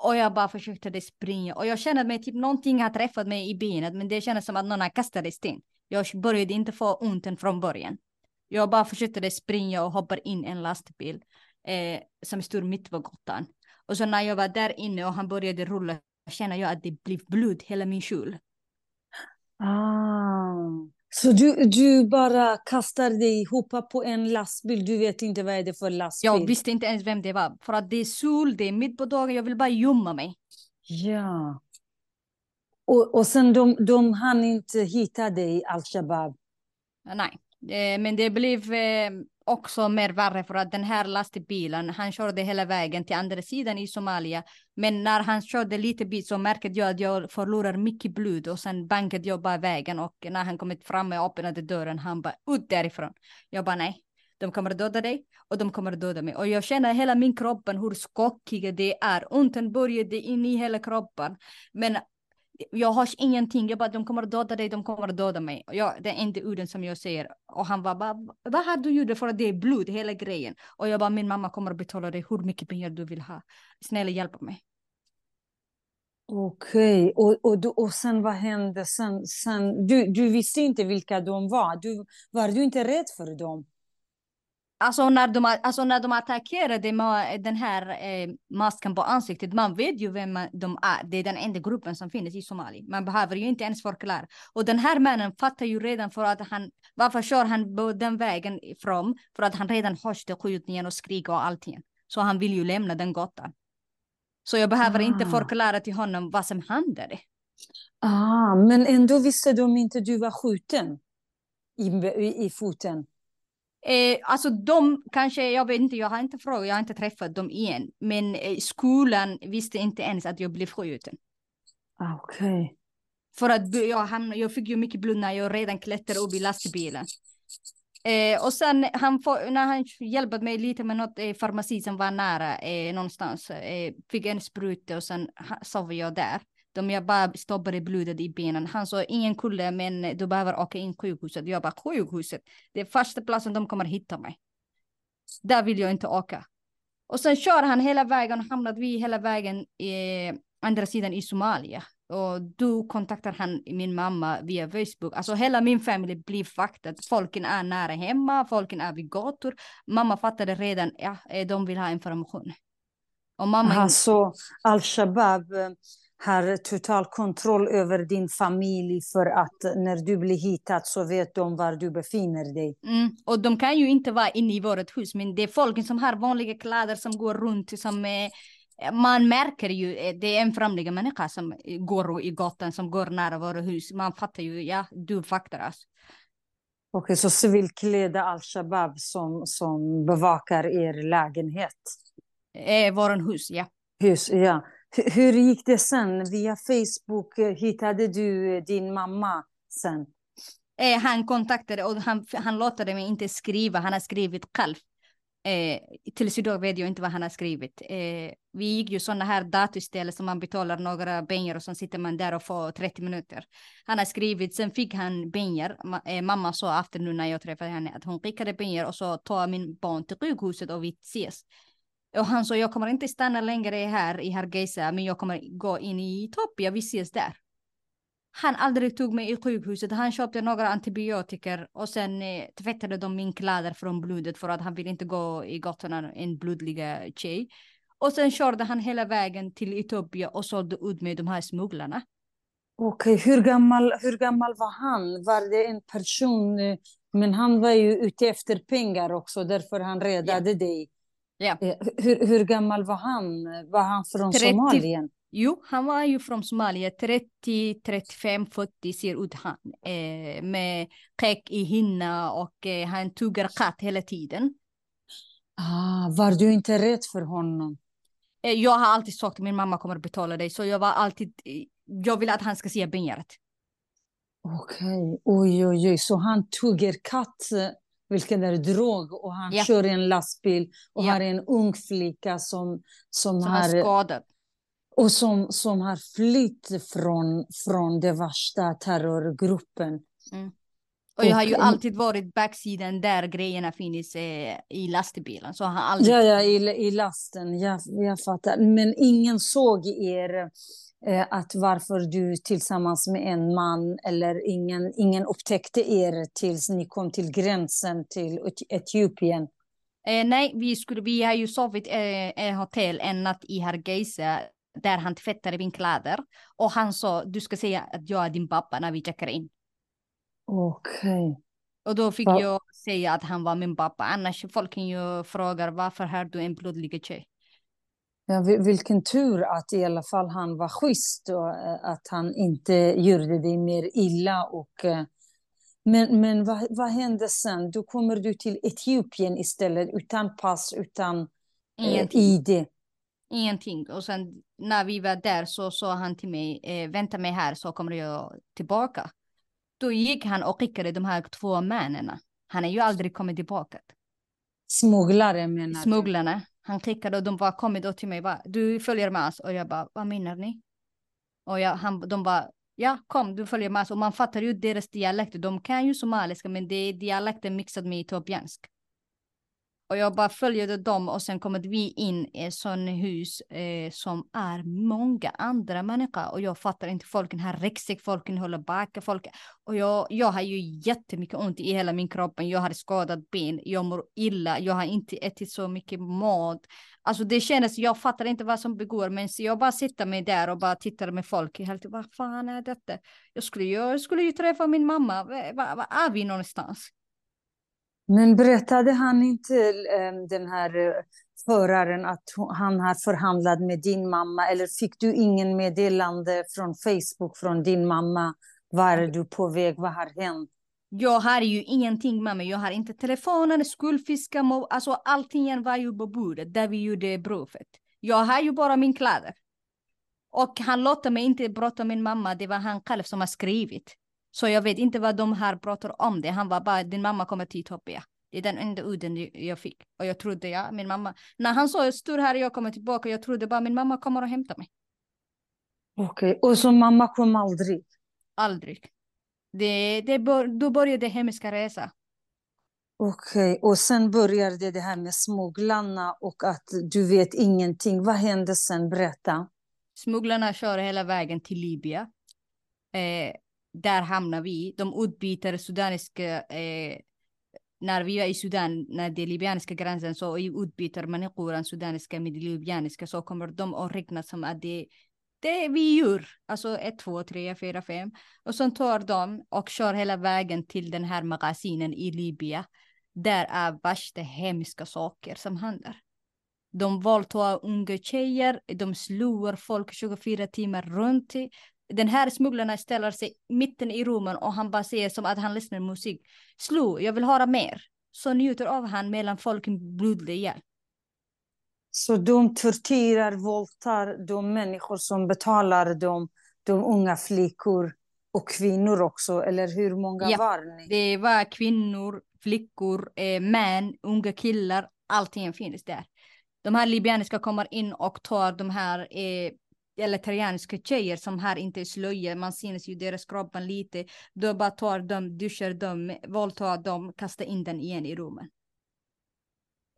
Och jag bara försökte springa och jag kände mig typ någonting har träffat mig i benet men det kändes som att någon har kastat sten. Jag började inte få ont från början. Jag bara försökte springa och hoppar in en lastbil eh, som stod mitt på gatan. Och så när jag var där inne och han började rulla känner jag att det blev blod hela min kjol. ah. Så du, du bara kastar dig ihop på en lastbil, du vet inte vad är det för lastbil? Jag visste inte ens vem det var. För att det är sol, det är mitt på dagen, jag vill bara gömma mig. Ja. Och, och sen de, de hann inte hitta dig, al-Shabab. Nej, eh, men det blev eh, också mer värre för att den här lastbilen, han körde hela vägen till andra sidan i Somalia. Men när han körde lite bit så märkte jag att jag förlorar mycket blod och sen bankade jag bara vägen och när han kommit fram och öppnade dörren, han bara ut därifrån. Jag bara nej, de kommer döda dig och de kommer döda mig. Och jag känner hela min kropp hur skockiga det är. Onten började in i hela kroppen. Men jag har ingenting, jag bara de kommer att döda dig, de kommer att döda mig. Jag, det är inte orden som jag säger. Och han var bara, vad har du gjort för att det är blod, hela grejen. Och jag bara, min mamma kommer att betala dig hur mycket pengar du vill ha. Snälla hjälp mig. Okej, och, och, du- och sen vad hände sen? sen du, du visste inte vilka de var, du, var du inte rädd för dem? Alltså när de, alltså när de attackerade den här eh, masken på ansiktet, man vet ju vem de är. Det är den enda gruppen som finns i Somalia. Man behöver ju inte ens förklara. Och den här mannen fattar ju redan för att han, varför kör han på den vägen ifrån? För att han redan hörde skjutningen och skrik och allting. Så han vill ju lämna den gatan. Så jag behöver inte Ah. förklara till honom vad som hände. Ah, men ändå visste de inte du var skjuten i, i, i foten. Eh, alltså de kanske, jag vet inte, jag har inte frågat, jag har inte träffat dem igen. Men eh, skolan visste inte ens att jag blev skjuten. Ah, Okej. För att jag, hamnade, jag fick ju mycket blod när jag redan klättrade upp i lastbilen. Eh, och sen han får, när han hjälpte mig lite med något eh, farmaci som var nära eh, någonstans. Eh, fick en spruta och sen sov jag där. De jag bara stoppade blodet i benen. Han sa ingen kulle men du behöver åka in sjukhuset. Jag bara sjukhuset. Det är första platsen de kommer hitta mig. Där vill jag inte åka. Och sen kör han hela vägen och hamnade vi hela vägen i andra sidan i Somalia. och då kontaktar han min mamma via Facebook. Alltså hela min familj blir faktad. Folken är nära hemma, folken är vid gator. Mamma fattade redan, ja, eh, de vill ha information. Och mamma... Alltså, al-Shabab eh, har total kontroll över din familj för att när du blir hittad så vet de var du befinner dig. Mm. Och de kan ju inte vara inne i vårt hus, men det är folk som har vanliga kläder som går runt som är man märker ju, eh, det är en främling människa som går i gatan, som går nära våra hus. Man fattar ju, ja, du faktar oss. Okej, okay, så civilklädda al-Shabab som, som bevakar er lägenhet? Eh, våran hus, ja. Hus, ja. Hur gick det sen? Via Facebook eh, hittade du eh, din mamma sen? Eh, han kontaktade och han, han låtade mig inte skriva, han har skrivit själv. Eh, tills idag vet jag inte vad han har skrivit. Eh, vi gick ju sådana här datorställen som man betalar några pengar och så sitter man där och får 30 minuter. Han har skrivit, sen fick han pengar. Ma eh, mamma sa efter nu när jag träffade henne att hon skickade pengar och så tar min barn till sjukhuset och vi ses. Och han sa jag kommer inte stanna längre här i Hargeisa men jag kommer gå in i Etiopien, vi ses där han aldrig tog mig i sjukhuset. Han köpte några antibiotika och sen eh, tvättade de min kläder från blodet för att han ville inte gå i gatorna en blodliga tjej. Och sen körde han hela vägen till Etiopien och sålde ut med de här smugglarna. Okej, okay. hur, gammal, hur gammal var han? Var det en person? Eh, men han var ju ute efter pengar också, därför han räddade ja. dig. Ja. Eh, hur, hur gammal var han? Var han från 30, Somalien? Jo, han var ju från Somalia, 30, 35, 40 ser ut han. Eh, med skägg i hinna och eh, han tuggar katt hela tiden. Ah, var du inte rädd för honom? Eh, jag har alltid sagt att min mamma kommer att betala dig, så jag var alltid, eh, jag vill att han ska se pengaret. Okej, okay. oj, oj, oj, så han tuggar katt, vilken är drog, och han ja. kör en lastbil och ja. har en ung flicka som, som, som har... är skadad. Och som, som har flytt från, från den värsta terrorgruppen. Mm. Och jag har ju alltid varit backsidan där grejerna finns eh, i lastbilen. Så har aldrig... Ja, ja, i, i lasten. Jag, jag fattar. Men ingen såg er att varför du tillsammans med en man eller ingen, ingen upptäckte er tills ni kom till gränsen till Etiopien. Eh, nej, vi, skulle, vi har ju sovit i eh, hotell en natt i Hargeisa där han tvättade min kläder. Och han sa, du ska säga att jag är din pappa när vi checkar in. Okej. Okay. Och då fick Va? jag säga att han var min pappa. Annars folk ju frågar varför har du en blodlig tjej? Ja, vilken tur att i alla fall han var schysst och eh, att han inte gjorde dig mer illa. Och, eh, men men vad, vad hände sen? Då kommer du till Etiopien istället utan pass, utan eh, ID. Ingenting. Och sen när vi var där så sa han till mig, vänta mig här så kommer jag tillbaka. Då gick han och skickade de här två männen. Han är ju aldrig kommit tillbaka. Smugglare menar du? Smugglarna. Han skickade och de bara kom då till mig, bara, du följer med oss. Och jag bara, vad menar ni? Och jag, han, de bara, ja kom du följer med oss. Och man fattar ju deras dialekt. De kan ju somaliska men det är dialekten mixad med etiopiansk. Och jag bara följde dem och sen kom vi in i ett sånt hus eh, som är många andra människor och jag fattar inte folken har ryggsäck, folken håller bak, folk och jag, jag har ju jättemycket ont i hela min kropp, jag har skadat ben, jag mår illa, jag har inte ätit så mycket mat. Alltså det kändes, jag fattar inte vad som begår, men jag bara sitter mig där och bara tittar med folk. Helt, vad fan är detta? Jag skulle, jag skulle ju träffa min mamma, var, var är vi någonstans? Men berättade han inte eh, den här eh, föraren att han har förhandlat med din mamma eller fick du ingen meddelande från Facebook från din mamma? Var är du på väg? Vad har hänt? Jag har ju ingenting med mig. Jag har inte telefonen, skuldfiska, alltså allting var ju på bordet där vi gjorde provet. Jag har ju bara min kläder. Och han låter mig inte prata med min mamma, det var han själv som har skrivit. Så jag vet inte vad de här pratar om det. Han var bara, din mamma kommer till Etiopien. Det är den enda udden jag fick. Och jag trodde, ja, min mamma. När han sa jag står här jag kommer tillbaka, jag trodde bara min mamma kommer och hämta mig. Okej, okay. och så mamma kom aldrig? Aldrig. Det, det bör, då började hemska resa. Okej, okay. och sen började det här med smugglarna och att du vet ingenting. Vad hände sen? Berätta. Smugglarna kör hela vägen till Libyen. Eh, där hamnar vi. De utbyter sudaniska eh, när vi är i Sudan, när det är libyanska gränsen, så utbyter människorna sudaniska med libyanska, så kommer de att räknas som att det, det vi djur. Alltså 1, 2, 3, 4, 5. Och sen tar de och kör hela vägen till den här magasinen i Libyen. Där är värsta hemska saker som händer. De våldtar unga tjejer, de slår folk 24 timmar runt den här smugglarna ställer sig mitten i rummen och han bara säger som att han lyssnar musik. Slå, jag vill höra mer. Så njuter av han medan folk blöder ihjäl. Så de torterar, våldtar de människor som betalar dem, de unga flickor och kvinnor också, eller hur många ja, var ni? Det var kvinnor, flickor, eh, män, unga killar, allting finns där. De här libyaniska kommer in och tar de här eh, eller terrianska tjejer som här inte är slöja, man syns ju deras kroppar lite, då bara tar dem, duschar dem, våldtar dem, kastar in den igen i rummet.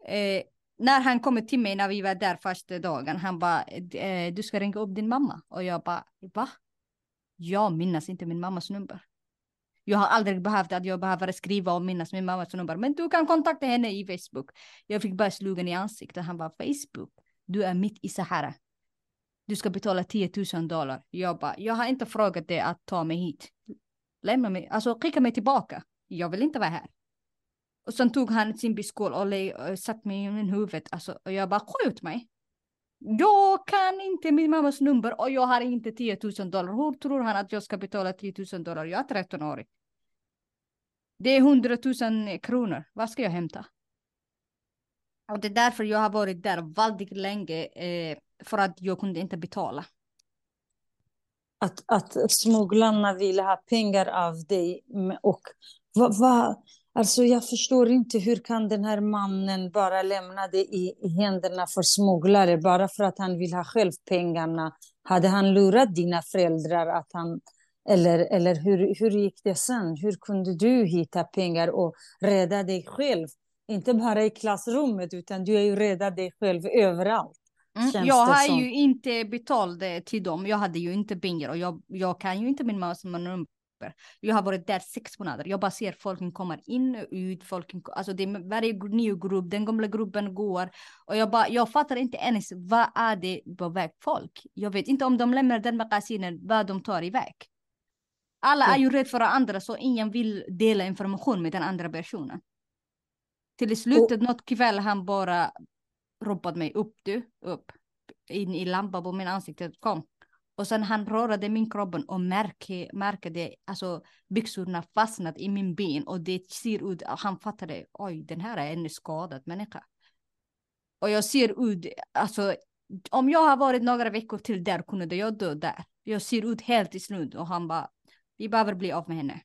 Eh, när han kommer till mig när vi var där första dagen, han bara, eh, du ska ringa upp din mamma. Och jag bara, va? Jag minns inte min mammas nummer. Jag har aldrig behövt att jag behöver skriva och minnas min mammas nummer. Men du kan kontakta henne i Facebook. Jag fick bara slugen i ansiktet. Han bara, Facebook, du är mitt i Sahara du ska betala 10 000 dollar. Jag bara, jag har inte frågat dig att ta mig hit. Lämna mig, alltså skicka mig tillbaka. Jag vill inte vara här. Och sen tog han sin biskol och, och satte mig i min huvud. Alltså, och jag bara, skjut mig. Jag kan inte min mammas nummer och jag har inte 10 000 dollar. Hur tror han att jag ska betala 10 000 dollar? Jag är 13 år. Det är 100 000 kronor. Vad ska jag hämta? Och det är därför jag har varit där väldigt länge. Eh, för att jag kunde inte betala. Att, att smugglarna ville ha pengar av dig. Och vad, va, alltså jag förstår inte hur kan den här mannen bara lämna det i, i händerna för smugglare bara för att han vill ha själv pengarna. Hade han lurat dina föräldrar att han eller, eller hur, hur gick det sen? Hur kunde du hitta pengar och rädda dig själv? Inte bara i klassrummet, utan du är ju räddat dig själv överallt. Mm, jag har som. ju inte betalt till dem. Jag hade ju inte pengar och jag, jag kan ju inte min mammas nummer. Jag har varit där sex månader. Jag bara ser folk kommer in och ut. Folk, alltså det är varje ny grupp, den gamla gruppen går. Och jag, bara, jag fattar inte ens vad är det på väg folk. Jag vet inte om de lämnar den magasinen, vad de tar iväg. Alla är ju rädda för andra så ingen vill dela information med den andra personen. Till slutet, och... något kväll han bara ropade mig upp du, upp. In i lampan på min ansikte, kom. Och sen han rörde min kropp och märke, märkte alltså byxorna fastnat i min ben och det ser ut, han fattade, oj den här är en skadad människa. Och jag ser ut, alltså om jag har varit några veckor till där kunde jag dö där. Jag ser ut helt i slut och han bara, vi behöver bli av med henne.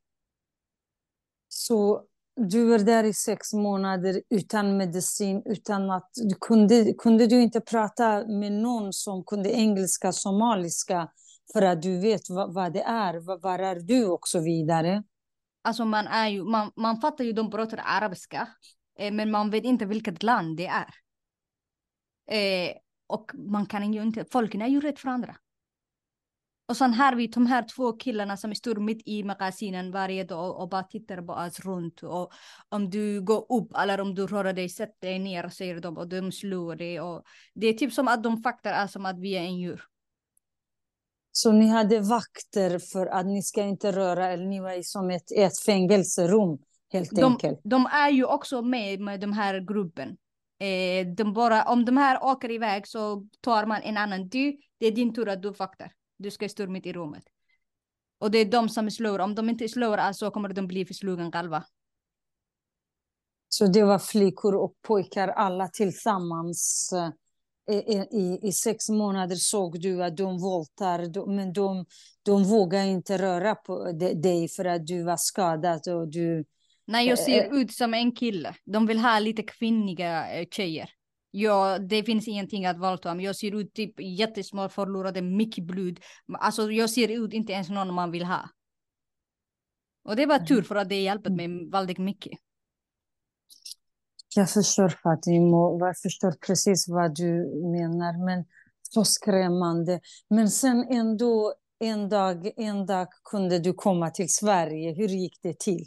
Så du var där i sex månader utan medicin, utan att du kunde, kunde du inte prata med någon som kunde engelska, somaliska, för att du vet vad, vad det är, var, var är du och så vidare. Alltså man är ju, man, man fattar ju de pratar arabiska, eh, men man vet inte vilket land det är. Eh, och man kan ju inte, folken är ju rätt för andra. Och sen har vi de här två killarna som står mitt i magasinen varje dag och bara tittar på oss runt. Och om du går upp eller om du rör dig, sätt dig ner, säger de och de slår dig. Och det är typ som att de faktar oss som att vi är en djur. Så ni hade vakter för att ni ska inte röra eller ni var som ett, ett fängelserum helt de, enkelt? De är ju också med med den här gruppen. Eh, de bara, om de här åker iväg så tar man en annan. Du, det är din tur att du vaktar. Du ska stå mitt i rummet. Och det är de som slår. Om de inte slår så alltså kommer de bli förslugna själva. Så det var flickor och pojkar alla tillsammans. Eh, I, i, i sex månader såg du att de våldtar, men de, de vågar inte röra på dig för att du var skadad. Och du, Nej, jag ser äh, ut som en kille. De vill ha lite kvinnliga tjejer. Ja, det finns ingenting att våldta om. Jag ser ut typ jättesmå, förlorade mycket blod. Alltså jag ser ut inte ens någon man vill ha. Och det var tur mm. för att det hjälpte mig väldigt mycket. Jag förstår Fatimo, jag förstår precis vad du menar. Men Så skrämmande. Men sen ändå en dag, en dag kunde du komma till Sverige. Hur gick det till?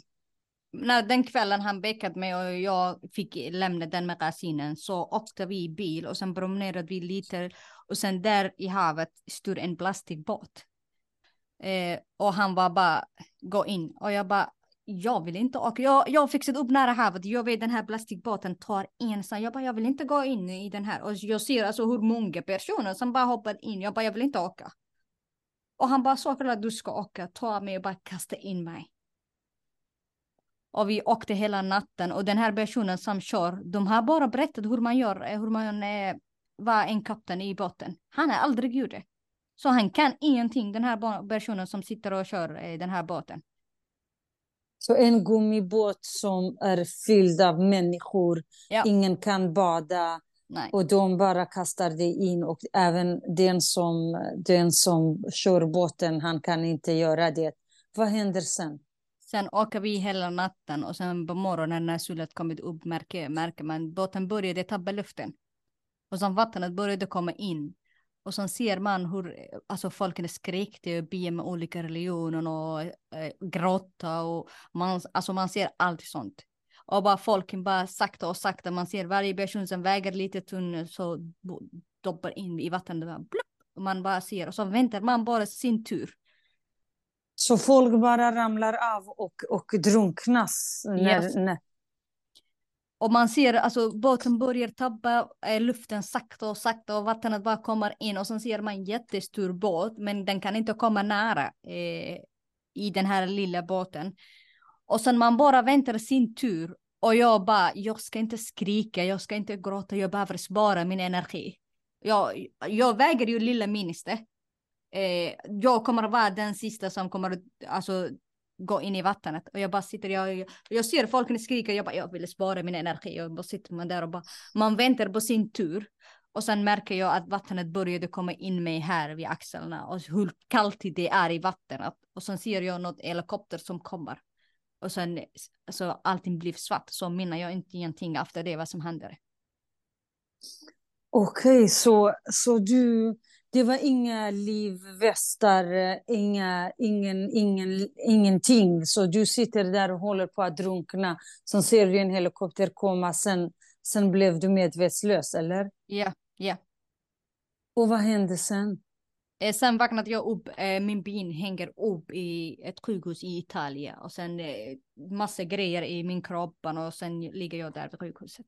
När den kvällen han väckade mig och jag fick lämna den magasinen så åkte vi i bil och sen promenerade vi lite och sen där i havet stod en plastikbåt. Eh, och han var bara gå in och jag bara jag vill inte åka. Jag, jag fixat upp nära havet. Jag vet den här plastikbåten tar ensam. Jag bara jag vill inte gå in i den här och jag ser alltså hur många personer som bara hoppar in. Jag bara jag vill inte åka. Och han bara såklart du ska åka. Ta mig och bara kasta in mig. Och vi åkte hela natten och den här personen som kör, de har bara berättat hur man gör, eh, hur man eh, var en kapten i båten. Han har aldrig gjort det. Så han kan ingenting, den här personen som sitter och kör eh, den här båten. Så en gummibåt som är fylld av människor, ja. ingen kan bada Nej. och de bara kastar det in och även den som, den som kör båten, han kan inte göra det. Vad händer sen? Sen åker vi hela natten och sen på morgonen när solen kommit upp märker, märker man båten började tappa luften. Och sen vattnet började komma in. Och sen ser man hur alltså, folk skrikte och be med olika religioner och eh, gråta och man, alltså, man ser allt sånt. Och bara folk bara sakta och sakta, man ser varje person som väger lite tunn så doppar in i vattnet. Och man bara ser och så väntar man bara sin tur. Så folk bara ramlar av och, och drunknas. När, yes. när... Och man ser alltså båten börjar tappa eh, luften sakta och sakta och vattnet bara kommer in och sen ser man en jättestor båt men den kan inte komma nära eh, i den här lilla båten. Och sen man bara väntar sin tur och jag bara, jag ska inte skrika, jag ska inte gråta, jag behöver spara min energi. Jag, jag väger ju lilla minsta eh, jag kommer att vara den sista som kommer att alltså, gå in i vattnet. Och jag bara sitter, jag, jag ser folk skrika, jag bara, jag vill spara min energi. Jag bara sitter man där och bara, man väntar på sin tur. Och sen märker jag att vattnet började komma in mig här vid axlarna och hur kallt det är i vattnet. Och sen ser jag något helikopter som kommer. Och sen alltså, allting blir svart. Så minnar jag inte någonting efter det vad som hände. Okej, okay, så, så du, det var inga livvästar, inga, ingen, ingen, ingenting. Så du sitter där och håller på att drunkna. Sen ser du en helikopter komma, sen, sen blev du medvetslös, eller? Ja, ja. Och vad hände sen? Eh, sen vaknade jag upp, eh, min ben hänger upp i ett sjukhus i Italien och sen eh, massa grejer i min kropp och sen ligger jag där vid sjukhuset.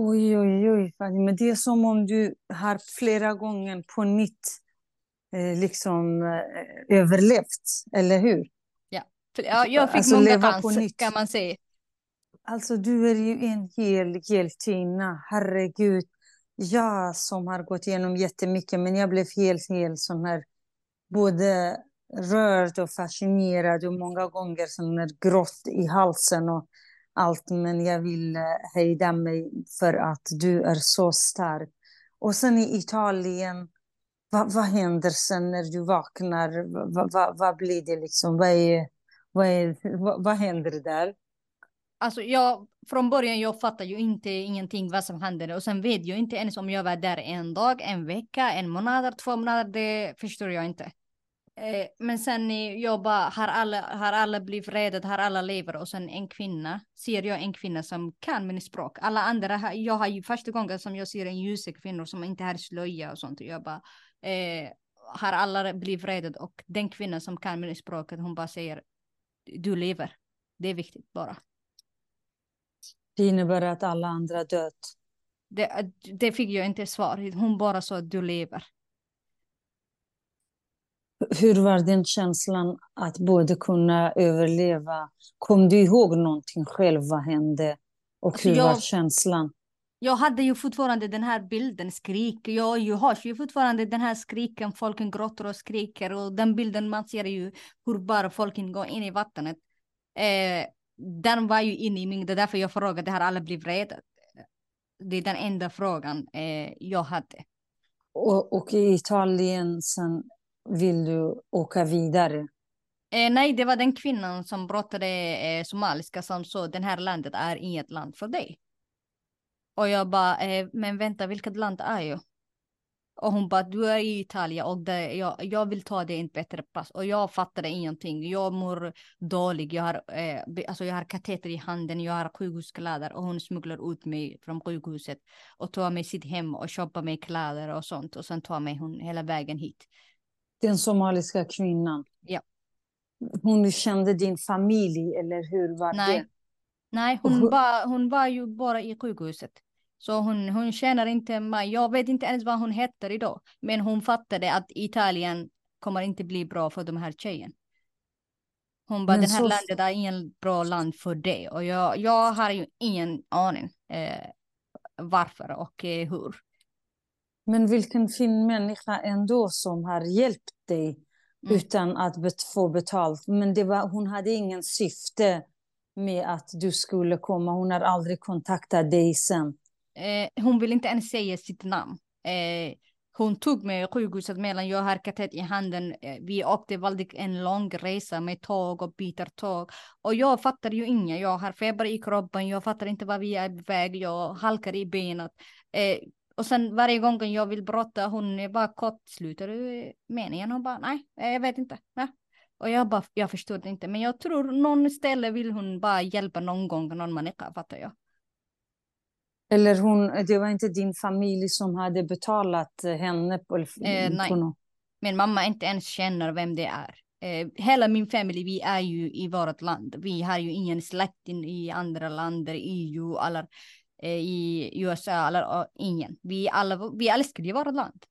Oj, oj, oj. Men det är som om du har flera gånger på nytt eh, liksom eh, överlevt, eller hur? Ja, ja jag fick alltså, många chans kan man säga. Alltså du är ju en hel hjältinna, herregud. Jag som har gått igenom jättemycket, men jag blev helt, helt sån här, både rörd och fascinerad och många gånger sån här grått i halsen. Och allt, men jag vill eh, hejda mig för att du är så stark. Och sen i Italien, vad, vad händer sen när du vaknar? Vad, vad, vad blir det liksom? Vad, är, vad, är, vad, vad händer där? Alltså jag, från början jag fattar ju inte ingenting vad som händer och sen vet jag inte ens om jag var där en dag, en vecka, en månad, två månader, det förstår jag inte. Eh, men sen jag bara, har alla, har alla blivit räddade, har alla lever och sen en kvinna, ser jag en kvinna som kan min språk. Alla andra, jag har ju första gången som jag ser en ljusa kvinnor som inte har slöja och sånt. Jag bara, eh, har alla blivit räddade och den kvinnan som kan min språk, hon bara säger, du lever. Det är viktigt bara. Det innebär att alla andra dött? Det, det fick jag inte svar. Hon bara sa att du lever. Hur var den känslan att både kunna överleva? Kom du ihåg någonting själv? Vad hände? Och alltså hur jag, var känslan? Jag hade ju fortfarande den här bilden, skrik. Jag, jag har ju fortfarande den här skriken, folken gråter och skriker. Och den bilden man ser ju hur bara folken går in i vattnet. Eh, den var ju inne i min, det är därför jag frågade, har alla blivit rädda? Det är den enda frågan eh, jag hade. Och, och i Italien sen vill du åka vidare? Eh, nej, det var den kvinnan som pratade eh, somaliska som sa den här landet är inget land för dig. Och jag bara, eh, men vänta, vilket land är jag? Och hon bara, du är i Italien och det, jag, jag vill ta dig en bättre plats. Och jag fattade ingenting. Jag mår dåligt. Jag har, eh, alltså jag har kateter i handen, jag har sjukhuskläder och hon smugglar ut mig från sjukhuset och tar mig sitt hem och köper mig kläder och sånt. Och sen tar mig hon hela vägen hit. Den somaliska kvinnan? Ja. Hon kände din familj eller hur var Nej. det? Nej, hon, var, hon var ju bara i sjukhuset. Så hon, hon känner inte mig. Jag vet inte ens vad hon heter idag. Men hon fattade att Italien kommer inte bli bra för de här tjejen. Hon bara, Men den här så- landet är ingen bra land för det. Och jag, jag har ju ingen aning eh, varför och eh, hur. Men vilken fin människa ändå som har hjälpt dig Mm. utan att få betalt. Men det var, hon hade ingen syfte med att du skulle komma. Hon har aldrig kontaktat dig sen. Eh, hon vill inte ens säga sitt namn. Eh, hon tog mig i sjukhuset medan jag har katet i handen. Eh, vi åkte väldigt en lång resa med tåg och byter tåg. Och jag fattar ju inget. Jag har feber i kroppen. Jag fattar inte vad vi är på väg. Jag halkar i benet. Eh, och sen varje gång jag vill brotta, hon är bara kort, slutar du meningen? Hon bara, nej, eh, jag vet inte. Nej. Och jag bara, jag förstår det inte. Men jag tror någon ställe vill hon bara hjälpa någon gång, någon människa, fattar jag. Eller hon, det var inte din familj som hade betalat henne? På, Eh, nej. på. Min mamma inte ens känner vem det är. Eh, hela min familj, vi är ju i vårt land. Vi har ju ingen släkt in i andra länder, EU eller eh, i USA eller ingen. Vi alla, vi älskar ju vårt land.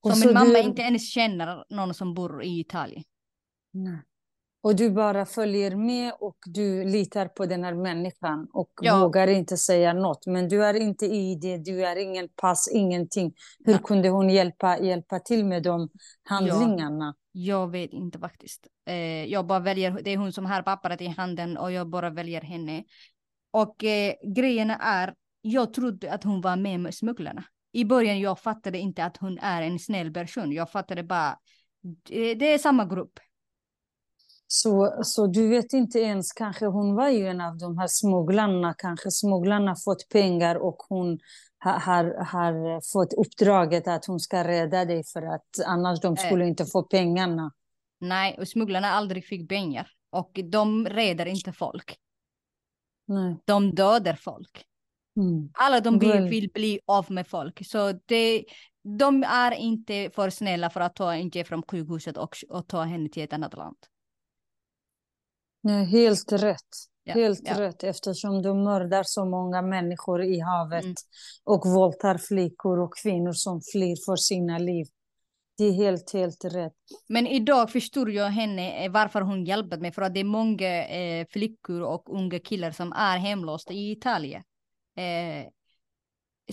Och Så min mamma du- inte ens känner någon som bor i Italien. Nej. Och du bara följer med och du litar på den här människan och Ja. vågar inte säga något. Men du är inte i det, du är ingen pass, ingenting. Hur Nej. kunde hon hjälpa, hjälpa till med de handlingarna? Jag vet inte faktiskt. Eh, jag bara väljer, det är hon som har pappret i handen och jag bara väljer henne. Och eh, grejen är, jag trodde att hon var med med smugglarna. I början jag fattade inte att hon är en snäll person. Jag fattade bara, det, det är samma grupp. Så, så du vet inte ens, kanske hon var ju en av de här smugglarna, kanske smugglarna fått pengar och hon ha- har, har fått uppdraget att hon ska rädda dig för att annars de skulle inte få pengarna. Nej, och smugglarna aldrig fick pengar. Och de räddar inte folk. Nej. De dödar folk. Mm. Alla de vill, vill bli av med folk. Så det, de är inte för snälla för att ta en tjej från sjukhuset och, och ta henne till ett annat land. Nej, helt rätt. Ja, Helt ja. rätt, eftersom de mördar så många människor i havet Mm. och våldtar flickor och kvinnor som flyr för sina liv. Det är helt, helt rätt. Men idag förstår jag henne eh, varför hon hjälpte mig. För att det är många eh, flickor och unga killar som är hemlösa i Italien. Eh,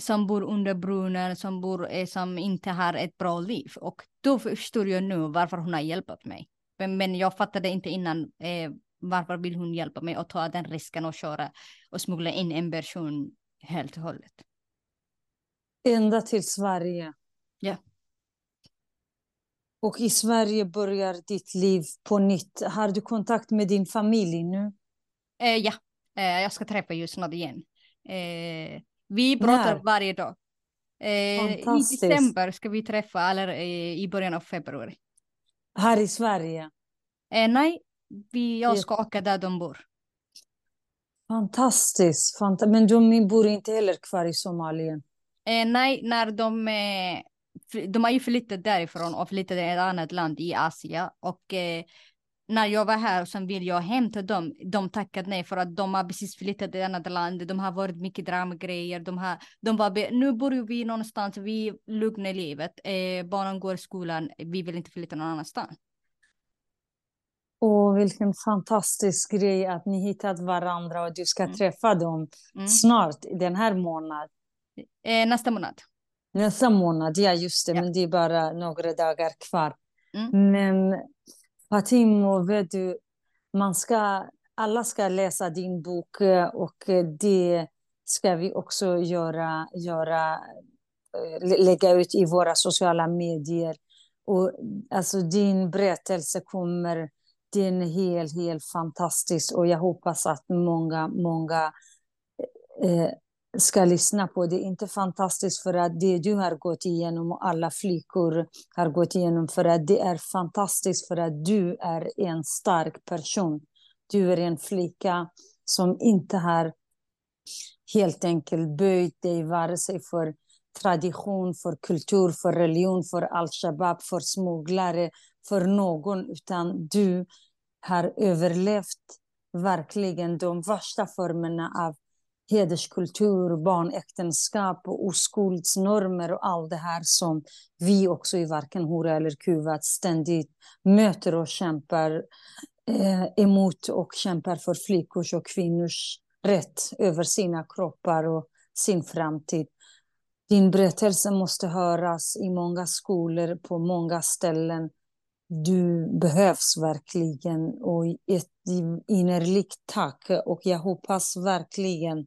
som bor under brunnen, som, bor, eh, som inte har ett bra liv. Och då förstår jag nu varför hon har hjälpt mig. Men, men jag fattade inte innan eh, varför vill hon hjälpa mig att ta den risken och köra och smuggla in en person helt och hållet. Ända till Sverige. Ja. Och i Sverige börjar ditt liv på nytt. Har du kontakt med din familj nu? Eh, ja, eh, jag ska träffa just snart igen. Eh, vi pratar När? varje dag. Eh, I december ska vi träffa, eller eh, i början av februari. Här i Sverige? Eh, nej, vi, jag ska åka där de bor. Fantastiskt. Fanta Men de bor inte heller kvar i Somalien? Nej, när de, de har ju flyttat därifrån och flyttat till ett annat land i Asien. Och eh, när jag var här och sen vill jag hämta dem, de tackade nej för att de har precis flyttat till ett annat land. De har varit mycket dramagrejer. De har, de var, nu bor vi någonstans, vi lugnar livet. Eh, barnen går i skolan, vi vill inte flytta någon annanstans. Och vilken fantastisk grej att ni hittat varandra och du ska Mm. träffa dem Mm. snart, den här månaden. Eh, nästa månad. Nästa månad, ja just det, Ja. men det är bara några dagar kvar. Mm. Men Fatimo, vet du, man ska, alla ska läsa din bok eh, och det ska vi också göra, göra eh, lä- lägga ut i våra sociala medier. Och alltså din berättelse kommer, den är helt, helt fantastisk och jag hoppas att många, många eh, ska lyssna på. Det är inte fantastiskt för att det du har gått igenom och alla flickor har gått igenom för att det är fantastiskt för att du är en stark person. Du är en flicka som inte har helt enkelt böjt dig vare sig för tradition, för kultur, för religion, för al-Shabab, för smugglare, för någon, utan du har överlevt verkligen de värsta formerna av hederskultur, barnäktenskap och oskuldsnormer och allt det här som vi också i varken Hora eller Kuvat ständigt möter och kämpar eh, emot och kämpar för flickors och kvinnors rätt över sina kroppar och sin framtid. Din berättelse måste höras i många skolor, på många ställen. Du behövs verkligen och ett innerligt tack. Och jag hoppas verkligen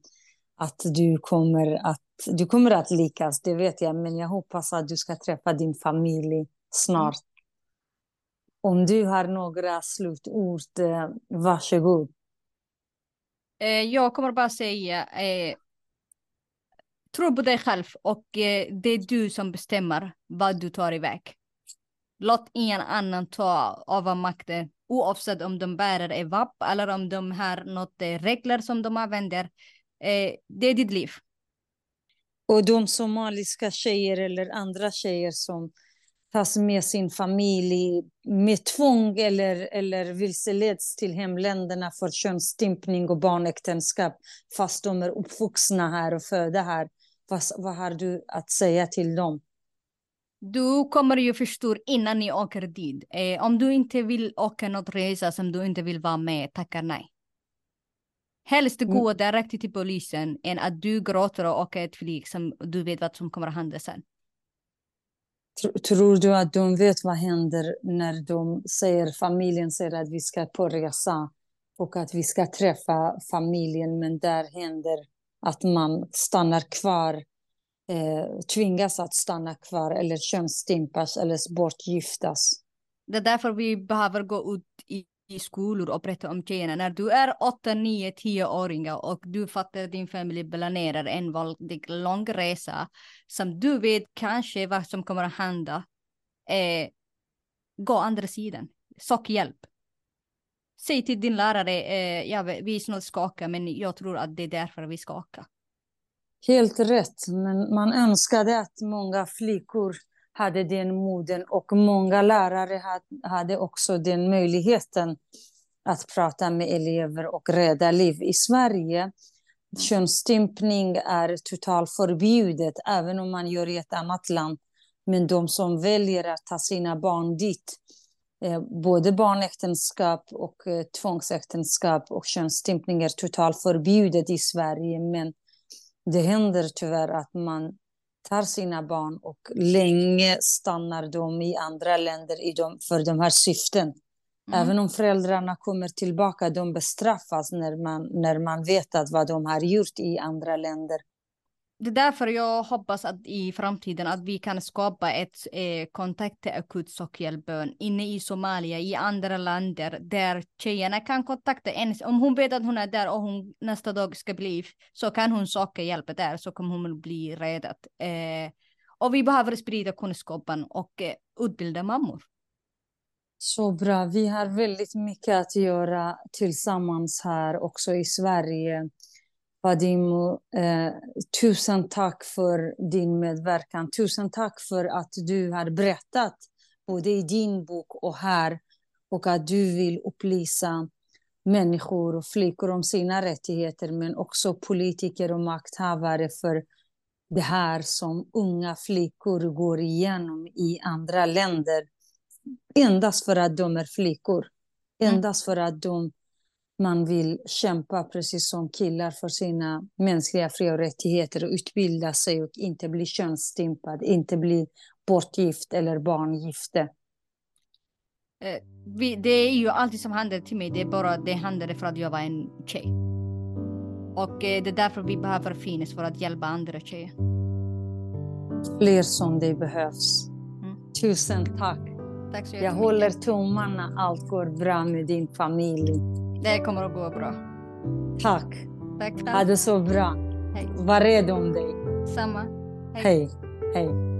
att du kommer att, du kommer att lyckas, det vet jag. Men jag hoppas att du ska träffa din familj snart. Om du har några slutord, eh, varsågod. Eh, jag kommer bara säga, eh, tro på dig själv och eh, det är du som bestämmer vad du tar iväg. Låt ingen annan ta över makten oavsett om de bär vapp eller om de har något eh, regler som de använder. Eh, det är ditt liv. Och de somaliska tjejer eller andra tjejer som tas med sin familj med tvång eller, eller vilseleds till hemländerna för könsstympning och barnäktenskap fast de är uppvuxna här och födda här. Vad, vad har du att säga till dem? Du kommer ju förstå innan ni åker dit. Eh, om du inte vill åka något resa som du inte vill vara med, tacka nej. Helst gå mm. direkt till polisen än att du gråter och åker ett flyg som du vet vad som kommer att hända sen. Tror du att de vet vad händer när de säger, familjen säger att vi ska på resa och att vi ska träffa familjen, men där händer att man stannar kvar, eh, tvingas att stanna kvar eller könsstympas eller bortgiftas. Det är därför vi behöver gå ut i, i skolor och berätta om tjejerna. När du är 8, 9, 10-åringar och du fattar att din familj planerar en väldigt lång resa som du vet kanske vad som kommer att hända. Eh, gå andra sidan. Sök hjälp säg till din lärare, eh, ja, vi snart skaka, men jag tror att det är därför vi skakar. Helt rätt, men man önskade att många flickor hade den moden och många lärare hade också den möjligheten att prata med elever och rädda liv. I Sverige könsstympning är totalt förbjudet, även om man gör i ett annat land. Men de som väljer att ta sina barn dit eh, både barnäktenskap och eh, tvångsäktenskap och könsstympning är totalt förbjudet i Sverige. Men det händer tyvärr att man tar sina barn och länge stannar de i andra länder i de, för de här syften. Mm. Även om föräldrarna kommer tillbaka, de bestraffas när man, när man vet att vad de har gjort i andra länder det är därför jag hoppas att i framtiden att vi kan skapa ett eh, kontakt till akut sockerhjälpen inne i Somalia, i andra länder där tjejerna kan kontakta en. Om hon vet att hon är där och hon nästa dag ska bli så kan hon söka hjälp där så kommer hon bli räddad. Eh, och vi behöver sprida kunskapen och eh, utbilda mammor. Så bra. Vi har väldigt mycket att göra tillsammans här också i Sverige. Fadimo, eh, tusen tack för din medverkan. Tusen tack för att du har berättat både i din bok och här och att du vill upplysa människor och flickor om sina rättigheter men också politiker och makthavare för det här som unga flickor går igenom i andra länder. Endast för att de är flickor. Mm. Endast för att de man vill kämpa, precis som killar, för sina mänskliga fri och rättigheter och utbilda sig och inte bli könsstympad, inte bli bortgift eller barngifte. Eh, det är ju alltid som händer till mig, det är bara det hände för att jag var en tjej. Och eh, det är därför vi behöver finnas för att hjälpa andra tjejer. Fler som det behövs. Mm. Tusen tack. tack så jag håller tummarna allt går bra med din familj. Det kommer att gå bra. Tack. Tack. Ha det så bra. Hej. Var rädd om dig. Samma. Hej. Hej.